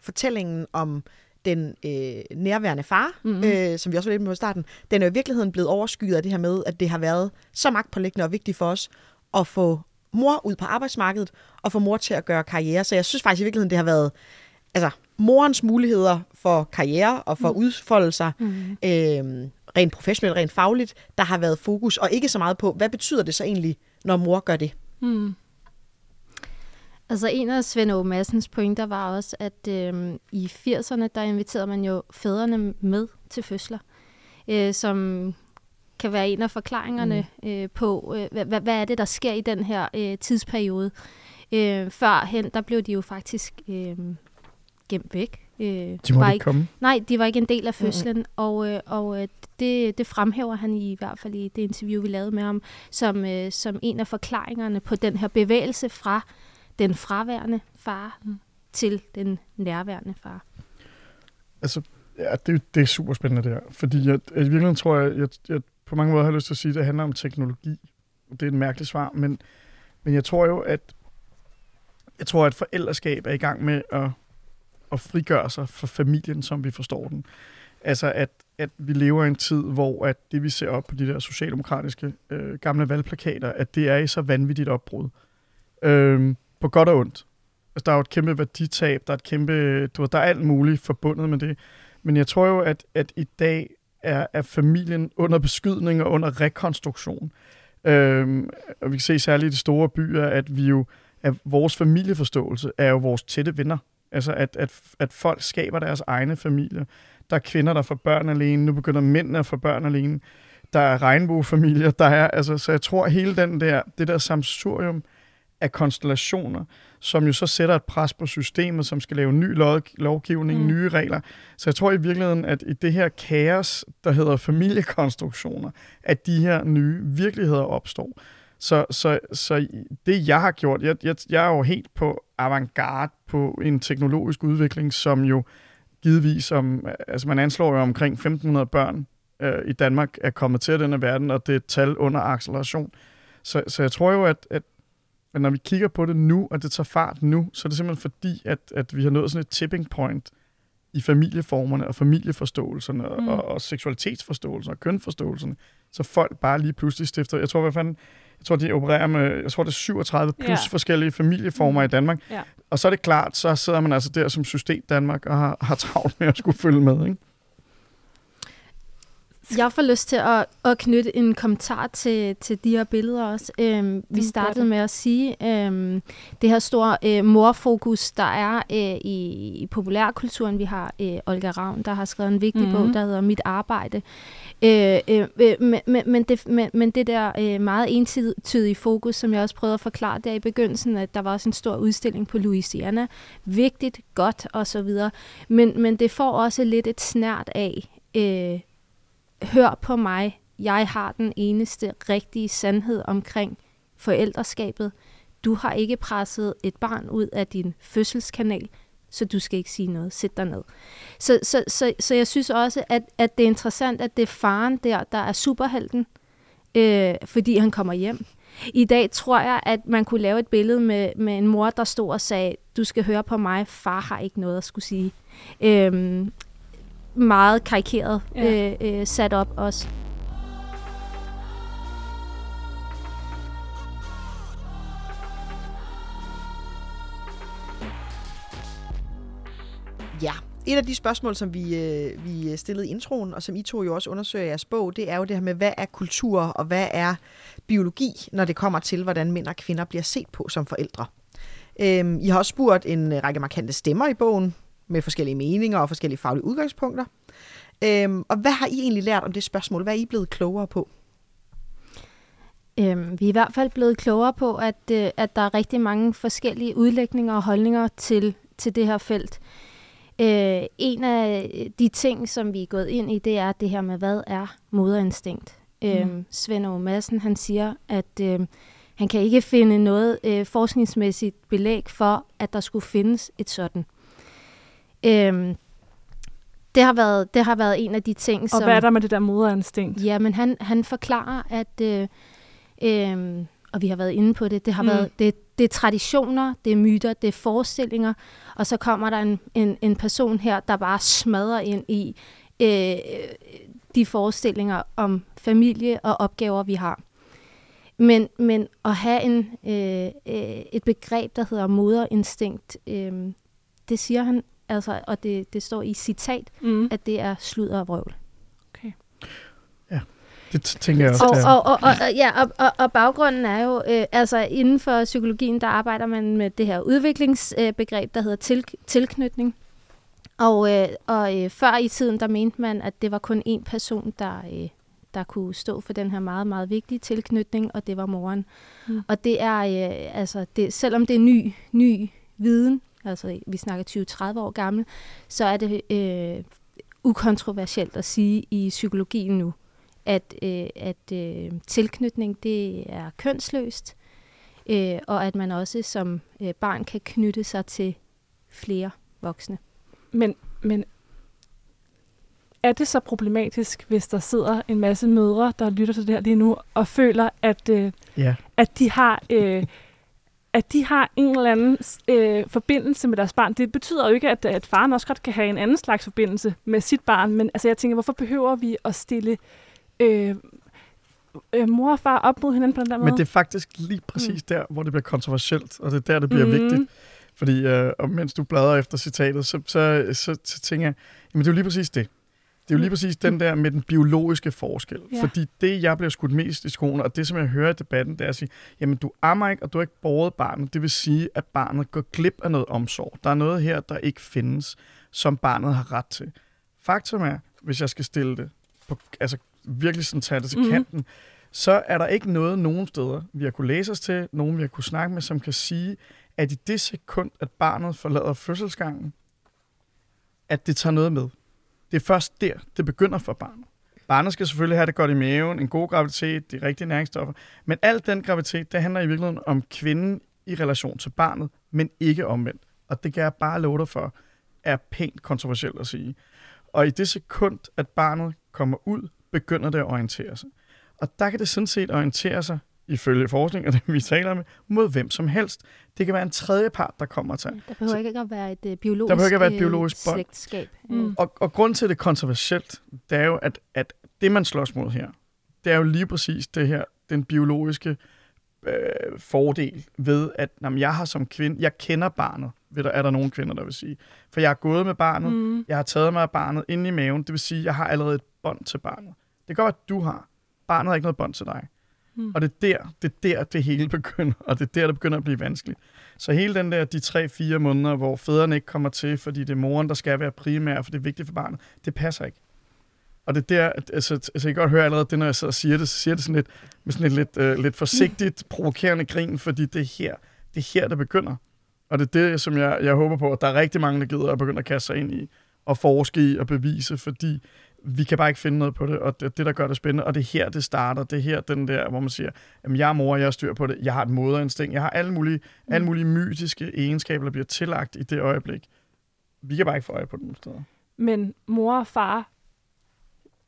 S3: fortællingen om den øh, nærværende far,
S1: Mhm.
S3: mm-hmm. øh, som vi også var lidt med i starten, den er jo i virkeligheden blevet overskygget af det her med, at det har været så magtpålæggende og vigtigt for os at få mor ud på arbejdsmarkedet og få mor til at gøre karriere. Så jeg synes faktisk i virkeligheden, det har været altså, morens muligheder for karriere og for mm. udfolde sig
S1: Mm.
S3: øh, rent professionelt, rent fagligt, der har været fokus, og ikke så meget på, hvad betyder det så egentlig, når mor gør det?
S1: Mm.
S5: Altså en af Svend Aage Madsens pointer var også, at øh, i 80'erne, der inviterede man jo fædrene med til fødsler, øh, som kan være en af forklaringerne mm. øh, på, øh, hvad, hvad, er det, der sker i den her øh, tidsperiode. Øh, førhen, der blev de jo faktisk øh, gemt væk. Øh,
S4: De
S5: var
S4: ikke komme.
S5: Nej, de var ikke en del af fødslen, mm-hmm. og, øh, og øh, det, det fremhæver han i, i hvert fald i det interview, vi lavede med ham, som, øh, som en af forklaringerne på den her bevægelse fra den fraværende far
S1: Mm.
S5: til den nærværende far.
S4: Altså, ja, det, det er super spændende det her. Fordi jeg, jeg, i virkeligheden tror jeg, jeg, jeg på mange måder har lyst til at sige, at det handler om teknologi. Det er et mærkeligt svar, men, men jeg tror jo, at jeg tror, at forældreskab er i gang med at, at frigøre sig fra familien, som vi forstår den. Altså, at, at vi lever i en tid, hvor at det, vi ser op på de der socialdemokratiske øh, gamle valgplakater, at det er i så vanvittigt opbrud. Øhm, på godt og ondt. Altså, der er jo et kæmpe værditab, der er et kæmpe, du ved, der er alt muligt forbundet med det. Men jeg tror jo, at, at i dag er, er familien under beskydning og under rekonstruktion. Øhm, og vi kan se særligt i de store byer, at vi jo, at vores familieforståelse er jo vores tætte venner. Altså, at, at, at folk skaber deres egne familier. Der er kvinder, der får børn alene. Nu begynder mændene at få børn alene. Der er regnbuefamilier. Der er, altså, så jeg tror, at hele den der, det der samsurium af konstellationer, som jo så sætter et pres på systemet, som skal lave ny lov, lovgivning,
S1: Mm.
S4: nye regler. Så jeg tror i virkeligheden, at i det her kaos, der hedder familiekonstruktioner, at de her nye virkeligheder opstår. Så, så, så det, jeg har gjort, jeg, jeg, jeg er jo helt på avantgarde på en teknologisk udvikling, som jo givetvis om, altså man anslår jo omkring 1.500 børn øh, i Danmark er kommet til den her verden, og det er et tal under acceleration. Så, så jeg tror jo, at, at, Men når vi kigger på det nu, og det tager fart nu, så er det simpelthen fordi, at, at vi har nået sådan et tipping point i familieformerne og familieforståelserne mm. Og, og seksualitetsforståelserne og kønforståelserne, så folk bare lige pludselig stifter, jeg tror, hvad fanden, jeg tror, de opererer med, jeg tror, det er 37 plus
S1: Ja.
S4: forskellige familieformer
S1: Mm.
S4: i Danmark.
S1: Ja.
S4: Og så er det klart, så sidder man altså der som system Danmark og har, har travlt med at skulle følge med, ikke?
S5: Jeg får lyst til at, at knytte en kommentar til, til de her billeder også. Øhm, vi
S1: gør
S5: startede med at sige, øhm, det her store øh, morfokus, der er øh, i, i populærkulturen. Vi har øh, Olga Ravn, der har skrevet en vigtig mm-hmm. bog, der hedder Mit Arbejde. Øh, øh, øh, men, men, men, det, men, men det der øh, meget entydige fokus, som jeg også prøvede at forklare der i begyndelsen, at der var også en stor udstilling på Louisiana. Vigtigt, godt osv. Men, men det får også lidt et snært af... Øh, hør på mig, jeg har den eneste rigtige sandhed omkring forældreskabet. Du har ikke presset et barn ud af din fødselskanal, så du skal ikke sige noget. Sæt dig ned. Så, så, så, så jeg synes også, at, at det er interessant, at det er faren der, der er superhelten, øh, fordi han kommer hjem. I dag tror jeg, at man kunne lave et billede med, med en mor, der stod og sagde, du skal høre på mig, far har ikke noget at skulle sige. Øhm, meget karikeret
S1: Ja.
S5: øh, øh, sat op også.
S3: Ja, et af de spørgsmål, som vi, øh, vi stillede i introen, og som I to jo også undersøger i jeres bog, det er jo det her med, hvad er kultur, og hvad er biologi, når det kommer til, hvordan mænd og kvinder bliver set på som forældre. Øhm, I har også spurgt en række markante stemmer i bogen, med forskellige meninger og forskellige faglige udgangspunkter. Øhm, og hvad har I egentlig lært om det spørgsmål? Hvad er I blevet klogere på?
S5: Øhm, vi er i hvert fald blevet klogere på, at, øh, at der er rigtig mange forskellige udlægninger og holdninger til, til det her felt. Øh, en af de ting, som vi er gået ind i, det er det her med, hvad er moderinstinkt? Mm. Øhm, Svend Aage Madsen, han siger, at øh, han kan ikke finde noget øh, forskningsmæssigt belæg for, at der skulle findes et sådan. Øhm, det, har været, det har været en af de ting,
S1: Og
S5: som...
S1: hvad er der med det der moderinstinkt?
S5: Ja, men han, han forklarer, at, øh, øh, og vi har været inde på det, det har
S1: mm.
S5: været, det, det er traditioner, det er myter, det er forestillinger, og så kommer der en, en, en person her, der bare smadrer ind i øh, de forestillinger om familie og opgaver, vi har. Men, men at have en, øh, øh, et begreb, der hedder moderinstinkt, øh, det siger han, altså, og det, det står i citat,
S1: Mm.
S5: at det er sludder og vrøvl.
S4: Det t- tænker jeg også.
S5: Og,
S4: det er.
S5: og, og, og, ja, og, og, og baggrunden er jo, øh, altså inden for psykologien, der arbejder man med det her udviklingsbegreb, der hedder til, tilknytning. Og, øh, og øh, før i tiden, der mente man, at det var kun én person, der, øh, der kunne stå for den her meget, meget vigtige tilknytning, og det var moren.
S1: Mm.
S5: Og det er, øh, altså, det, selvom det er ny, ny viden, altså vi snakker 20-30 år gammel, så er det øh, ukontroversielt at sige i psykologien nu, at, øh, at øh, tilknytning det er kønsløst, øh, og at man også som øh, barn kan knytte sig til flere voksne.
S1: Men, men er det så problematisk, hvis der sidder en masse mødre, der lytter til det her lige nu, og føler, at, øh,
S4: Ja.
S1: at de har... Øh, at de har en eller anden øh, forbindelse med deres barn. Det betyder jo ikke, at, at faren også godt kan have en anden slags forbindelse med sit barn, men altså, jeg tænker, hvorfor behøver vi at stille øh, øh, mor og far op mod hinanden på den der måde?
S4: Men det er faktisk lige præcis der, hvor det bliver kontroversielt, og det er der, det bliver
S1: Mhm.
S4: vigtigt. Fordi, øh, og mens du bladrer efter citatet, så, så, så, så tænker jeg, jamen det er jo lige præcis det. Det er jo lige præcis den der med den biologiske forskel.
S1: Ja.
S4: Fordi det, jeg bliver skudt mest i skoene, og det, som jeg hører i debatten, det er at sige, jamen du ammer ikke, og du har ikke båret barnet. Det vil sige, at barnet går glip af noget omsorg. Der er noget her, der ikke findes, som barnet har ret til. Faktum er, hvis jeg skal stille det, på, altså virkelig sådan tage det til
S1: Mhm.
S4: mm-hmm. kanten, så er der ikke noget nogen steder, vi har kunne læse os til, nogen vi har kunne snakke med, som kan sige, at i det sekund, at barnet forlader fødselsgangen, at det tager noget med. Det er først der, det begynder for barnet. Barnet skal selvfølgelig have det godt i maven, en god graviditet, de rigtige næringsstoffer, men al den graviditet, det handler i virkeligheden om kvinden i relation til barnet, men ikke omvendt. Og det kan jeg bare love dig for, er pænt kontroversielt at sige. Og i det sekund, at barnet kommer ud, begynder det at orientere sig. Og der kan det sådan set orientere sig ifølge forskning og det, vi taler med, mod hvem som helst. Det kan være en tredje part, der kommer til.
S5: Der behøver ikke at være et uh, biologisk,
S4: Der behøver ikke at være et
S5: øh,
S4: biologisk bånd.
S5: slægtskab.
S1: Mm.
S4: Og, og grund til, at det er kontroversielt, det er jo, at, at det, man slås mod her, det er jo lige præcis det her, den biologiske øh, fordel ved, at jamen, jeg har som kvinde, jeg kender barnet, ved der, er der nogle kvinder, der vil sige. For jeg har gået med barnet,
S1: Mm.
S4: jeg har taget mig af barnet inde i maven, det vil sige, jeg har allerede et bånd til barnet. Det kan godt være, at du har. Barnet har ikke noget bånd til dig.
S1: Mm.
S4: Og det er der, det er der, det hele begynder, og det er der, det begynder at blive vanskeligt. Så hele den der, de tre-fire måneder, hvor fædrene ikke kommer til, fordi det er moren, der skal være primær, for det er vigtigt for barnet, det passer ikke. Og det er der, altså, altså jeg kan godt høre allerede det, når jeg sidder og siger det, så siger det sådan lidt, med sådan et lidt, øh, lidt forsigtigt, provokerende grin, fordi det er her, det er her, det begynder. Og det er det, som jeg, jeg håber på, at der er rigtig mange, der gider at begynde at kaste sig ind i, og forske i og bevise, fordi vi kan bare ikke finde noget på det, og det er det, der gør det spændende, og det er her, det starter. Det er her, den der, hvor man siger, jamen, jeg er mor, jeg har styr på det, jeg har et moderinstinkt, jeg har alle mulige, mm. alle mulige mytiske egenskaber, der bliver tillagt i det øjeblik. Vi kan bare ikke få øje på dem steder.
S1: Men mor og far,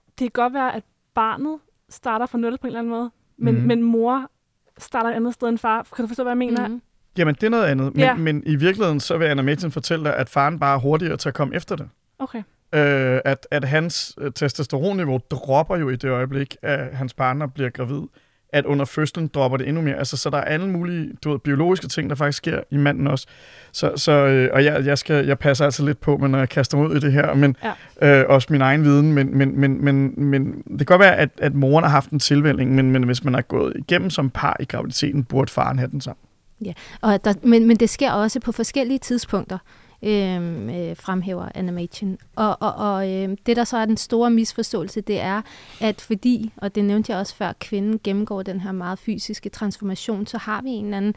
S1: det kan godt være, at barnet starter fra nul på en eller anden måde, men, mm. men mor starter et andet sted end far. Kan du forstå, hvad jeg mener? Mm.
S4: Jamen, det er noget andet, men,
S1: Ja.
S4: men i virkeligheden, så vil Anna Metin fortælle dig, at faren bare er hurtigere til at komme efter det.
S1: Okay.
S4: Øh, at, at hans øh, testosteronniveau dropper jo i det øjeblik, at hans partner bliver gravid. At under fødslen dropper det endnu mere. Altså, så der er alle mulige du ved, biologiske ting, der faktisk sker i manden også. Så, så, øh, og jeg, jeg, skal, jeg passer altså lidt på, men når jeg kaster mig ud i det her, men ja. øh, også min egen viden, men, men, men, men, men det kan godt være, at, at moren har haft en tilvælling, men, men hvis man har gået igennem som par i graviditeten, burde faren have den sammen.
S5: Og der, men, men det sker også på forskellige tidspunkter, øhm, øh, fremhæver animation. Og, og, og øh, det, der så er den store misforståelse, det er, at fordi, og det nævnte jeg også før, kvinden gennemgår den her meget fysiske transformation, så har vi en eller anden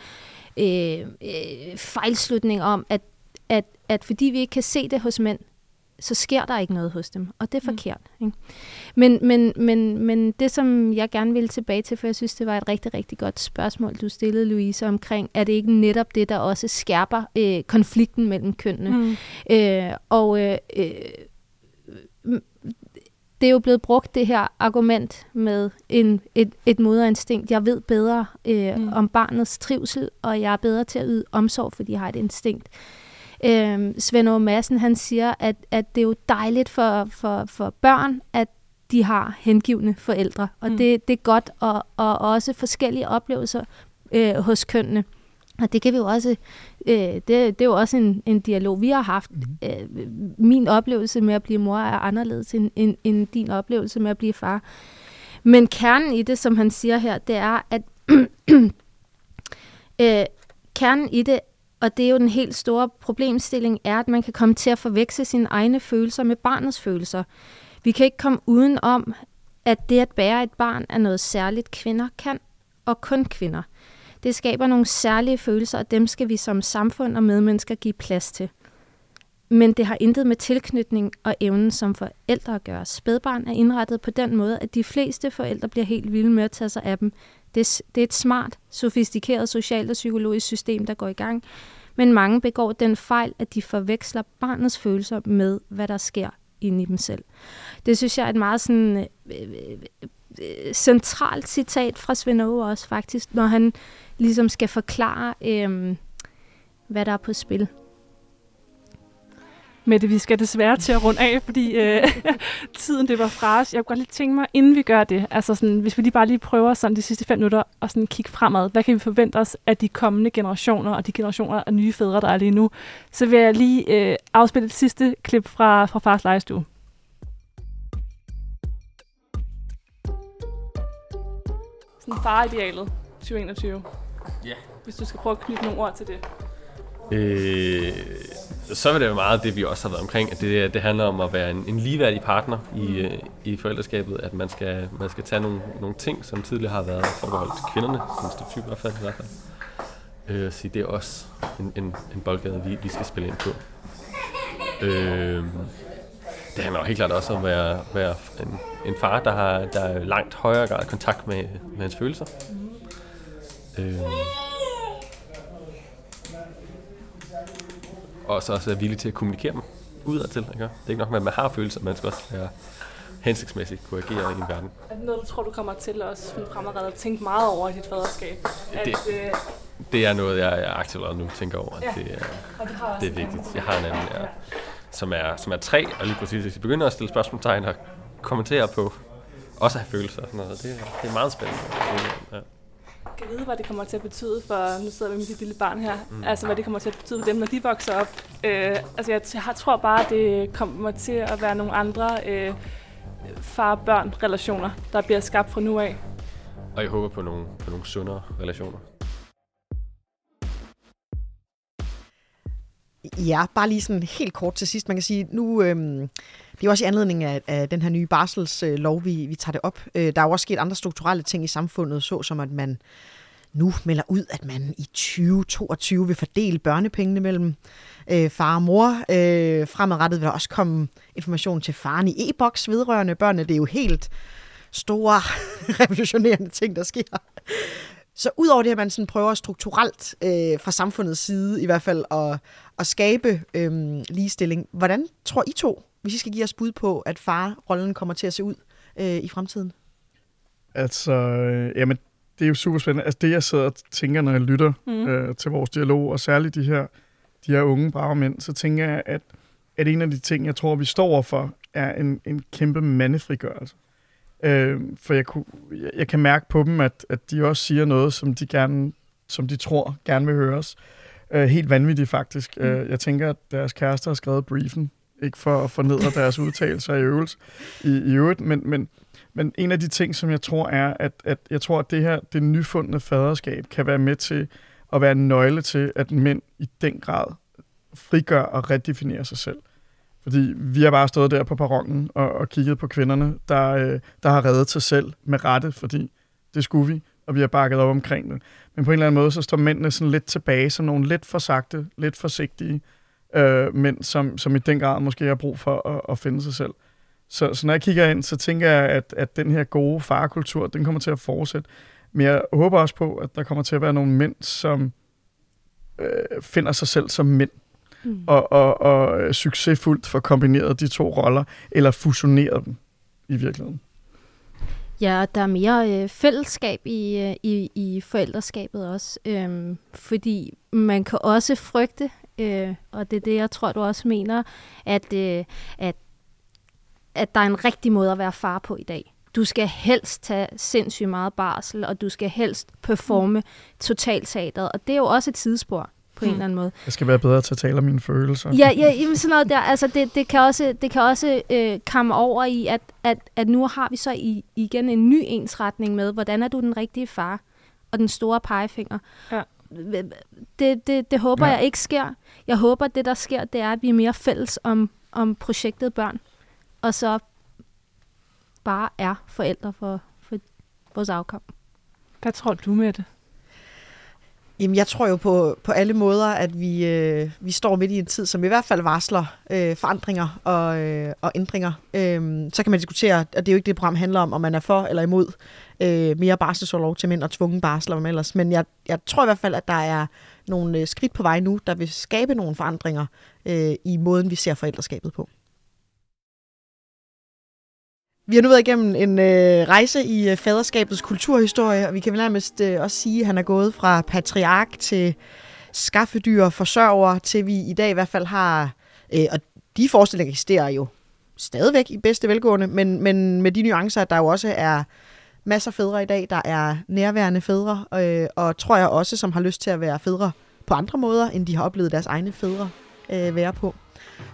S5: øh, øh, fejlslutning om, at, at, at fordi vi ikke kan se det hos mænd, så sker der ikke noget hos dem, og det er
S1: Mm.
S5: forkert. Ikke? Men, men, men, men det, som jeg gerne ville tilbage til, for jeg synes, det var et rigtig, rigtig godt spørgsmål, du stillede, Louise, omkring, er det ikke netop det, der også skærper øh, konflikten mellem kønnene?
S1: Mm.
S5: Øh, og øh, øh, det er jo blevet brugt, det her argument med en, et, et moderinstinkt. Jeg ved bedre øh,
S1: Mm.
S5: mm. om barnets trivsel, og jeg er bedre til at yde omsorg, fordi jeg har et instinkt. Øh, Svend Aage Madsen, han siger, at, at det er jo dejligt for, for, for børn, at de har hengivne forældre. Og
S1: Mm.
S5: mm. det, det er godt, og, og også forskellige oplevelser øh, hos kønnene. Og det kan vi jo også, øh, det, det er jo også en, en dialog, vi har haft.
S4: Mhm.
S5: Øh, min oplevelse med at blive mor er anderledes end, end, end din oplevelse med at blive far. Men kernen i det, som han siger her, det er, at øh, kernen i det, og det er jo den helt store problemstilling, er, at man kan komme til at forveksle sine egne følelser med barnets følelser. Vi kan ikke komme uden om, at det at bære et barn er noget særligt kvinder kan, og kun kvinder. Det skaber nogle særlige følelser, og dem skal vi som samfund og medmennesker give plads til. Men det har intet med tilknytning og evnen som forældre at gøre. Spædbarn er indrettet på den måde, at de fleste forældre bliver helt vilde med at tage sig af dem. Det det er et smart, sofistikeret socialt og psykologisk system, der går i gang. Men mange begår den fejl, at de forveksler barnets følelser med, hvad der sker inde i dem selv. Det synes jeg er et meget sådan, øh, øh, øh, centralt citat fra Svend Aage også faktisk, når han ligesom skal forklare, øh, hvad der er på spil.
S1: Mette, vi skal desværre til at runde af, fordi øh, tiden det var fra os. Jeg kunne godt lige tænke mig, inden vi gør det, altså sådan, hvis vi lige bare lige prøver sådan de sidste fem minutter og sådan kigge fremad, hvad kan vi forvente os af de kommende generationer og de generationer af nye fædre, der er lige nu, så vil jeg lige øh, afspille et sidste klip fra, fra Fars Lejestue. Sådan far-idealet 2021.
S2: Ja.
S1: Hvis du skal prøve at knytte nogle ord til det.
S2: Øh, så vil det jo meget det, vi også har været omkring, at det, det handler om at være en, en ligeværdig partner i, øh, i forældreskabet, at man skal, man skal tage nogle, nogle ting, som tidligere har været forbeholdt til kvinderne, som stereotyp i hvert fald. I hvert fald. Øh, sige, det er også en, en, en boldgade, vi, vi skal spille ind på. Øh, det handler jo helt klart også om at være, være en, en far, der har der er langt højere grad kontakt med, med hans følelser. Øh, og så også er villig til at kommunikere dem udadtil. Ikke? Det er ikke nok med, at man har følelser, man skal også være hensigtsmæssigt kunne agere i en verden.
S1: Er det noget, du tror, du kommer til også fremadrettet at tænke meget over i dit faderskab? At,
S2: Det-
S1: øh,
S2: Det er noget, jeg, jeg aktivt nu tænker over.
S1: Ja.
S2: Det, er,
S1: og det, har også
S2: det er vigtigt. Jeg har en anden, ja, som, er, som er tre, og lige præcis, hvis vi begynder at stille spørgsmålstegn og kommentere på, også have følelser og sådan noget, det, det er meget spændende. Ja.
S1: Kan vide, hvad det kommer til at betyde for, nu sidder vi med dit lille barn her, mm. altså hvad det kommer til at betyde for dem, når de vokser op. Øh, altså jeg, t- jeg tror bare, det kommer til at være nogle andre øh, far-børn-relationer, der bliver skabt fra nu af.
S2: Og jeg håber på nogle, på nogle sundere relationer.
S3: Ja, bare lige sådan helt kort til sidst. Man kan sige, nu, øhm, det er også i anledning af, af den her nye barselslov, vi, vi tager det op. Øh, der er jo også sket andre strukturelle ting i samfundet, såsom at man nu melder ud, at man i 2022 vil fordele børnepengene mellem øh, far og mor. Øh, fremadrettet vil der også komme information til faren i e-boks vedrørende børnene. Det er jo helt store, revolutionerende ting, der sker. Så udover det, at man sådan prøver strukturelt øh, fra samfundets side i hvert fald at, at skabe øh, ligestilling, hvordan tror I to, hvis I skal give os bud på, at farrollen kommer til at se ud øh, i fremtiden?
S4: Altså, øh, jamen, det er jo super spændende. Altså, det jeg sidder og tænker, når jeg lytter
S1: Mm.
S4: øh, til vores dialog, og særligt de her, de her unge brave mænd, så tænker jeg, at, at en af de ting, jeg tror, vi står overfor, er en, en kæmpe mandefrigørelse. Øh, for jeg, kunne, jeg, jeg kan mærke på dem, at, at de også siger noget, som de, gerne, som de tror gerne vil høres. Øh, helt vanvittigt faktisk. Mm. Øh, jeg tænker, at deres kærester har skrevet briefen, ikke for at fornedre deres udtalelser i øvelse i, i øvrigt, men, men, men en af de ting, som jeg tror er, at, at jeg tror, at det her, det nyfundne faderskab, kan være med til at være en nøgle til, at mænd i den grad frigør og redefinerer sig selv. Fordi vi har bare stået der på perronen og, og kigget på kvinderne, der, øh, der har reddet sig selv med rette, fordi det skulle vi, og vi har bakket op omkring det. Men på en eller anden måde, så står mændene sådan lidt tilbage, som nogle lidt for sagte, lidt forsigtige øh, mænd, som, som i den grad måske har brug for at, at finde sig selv. Så, så når jeg kigger ind, så tænker jeg, at, at den her gode farkultur, den kommer til at fortsætte. Men jeg håber også på, at der kommer til at være nogle mænd, som øh, finder sig selv som mænd,
S5: Mm.
S4: og, og, og succesfuldt får kombineret de to roller, eller fusioneret dem i virkeligheden.
S5: Ja, der er mere øh, fællesskab i, øh, i, i forældreskabet også. Øhm, fordi man kan også frygte, øh, og det er det, jeg tror, du også mener, at, øh, at, at der er en rigtig måde at være far på i dag. Du skal helst tage sindssygt meget barsel, og du skal helst performe totalteateret. Og det er jo også et tidsspor på en
S1: Mm.
S5: eller anden måde.
S4: Jeg skal være bedre til at tale om mine følelser.
S5: Ja, ja jamen sådan noget der. Altså det, det kan også, det kan også øh, komme over i, at, at, at nu har vi så i, igen en ny ensretning med, hvordan er du den rigtige far? Og den store pegefinger.
S1: Ja.
S5: Det, det, det håber
S4: Ja.
S5: jeg ikke sker. Jeg håber, det der sker, det er, at vi er mere fælles om, om projektet børn. Og så bare er forældre for, for vores afkom.
S1: Hvad tror du med det?
S3: Jamen, jeg tror jo på, på alle måder, at vi, øh, vi står midt i en tid, som i hvert fald varsler øh, forandringer og, øh, og ændringer. Øh, så kan man diskutere, og det er jo ikke det, program handler om, om man er for eller imod øh, mere barselsorlov til mænd og tvungen barsel om hvad ellers. Men jeg, jeg tror i hvert fald, at der er nogle øh, skridt på vej nu, der vil skabe nogle forandringer øh, i måden, vi ser forældreskabet på. Vi har nu været igennem en øh, rejse i øh, faderskabets kulturhistorie, og vi kan vel nærmest øh, også sige, at han er gået fra patriark til skaffedyr, forsørger, til vi i dag i hvert fald har, øh, og de forestillinger eksisterer jo stadigvæk i bedste velgående, men, men med de nuancer, at der jo også er masser af fædre i dag, der er nærværende fædre, øh, og tror jeg også, som har lyst til at være fædre på andre måder, end de har oplevet deres egne fædre øh, være på.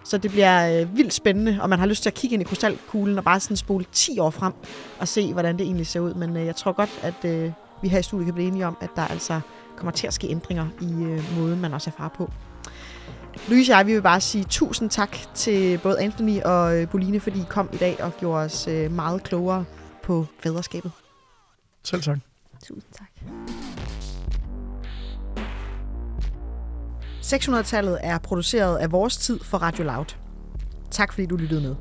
S3: Så det bliver øh, vildt spændende, og man har lyst til at kigge ind i krystalkuglen og bare sådan spole 10 år frem og se, hvordan det egentlig ser ud. Men øh, jeg tror godt, at øh, vi her i studiet kan blive enige om, at der altså kommer til at ske ændringer i øh, måden, man også er far på. Louise og jeg, vi vil bare sige tusind tak til både Anthony og øh, Boline, fordi I kom i dag og gjorde os øh, meget klogere på fædreskabet.
S4: Selv tak.
S5: Tusind tak.
S3: 600-tallet er produceret af vores tid for Radio Loud. Tak fordi du lyttede med.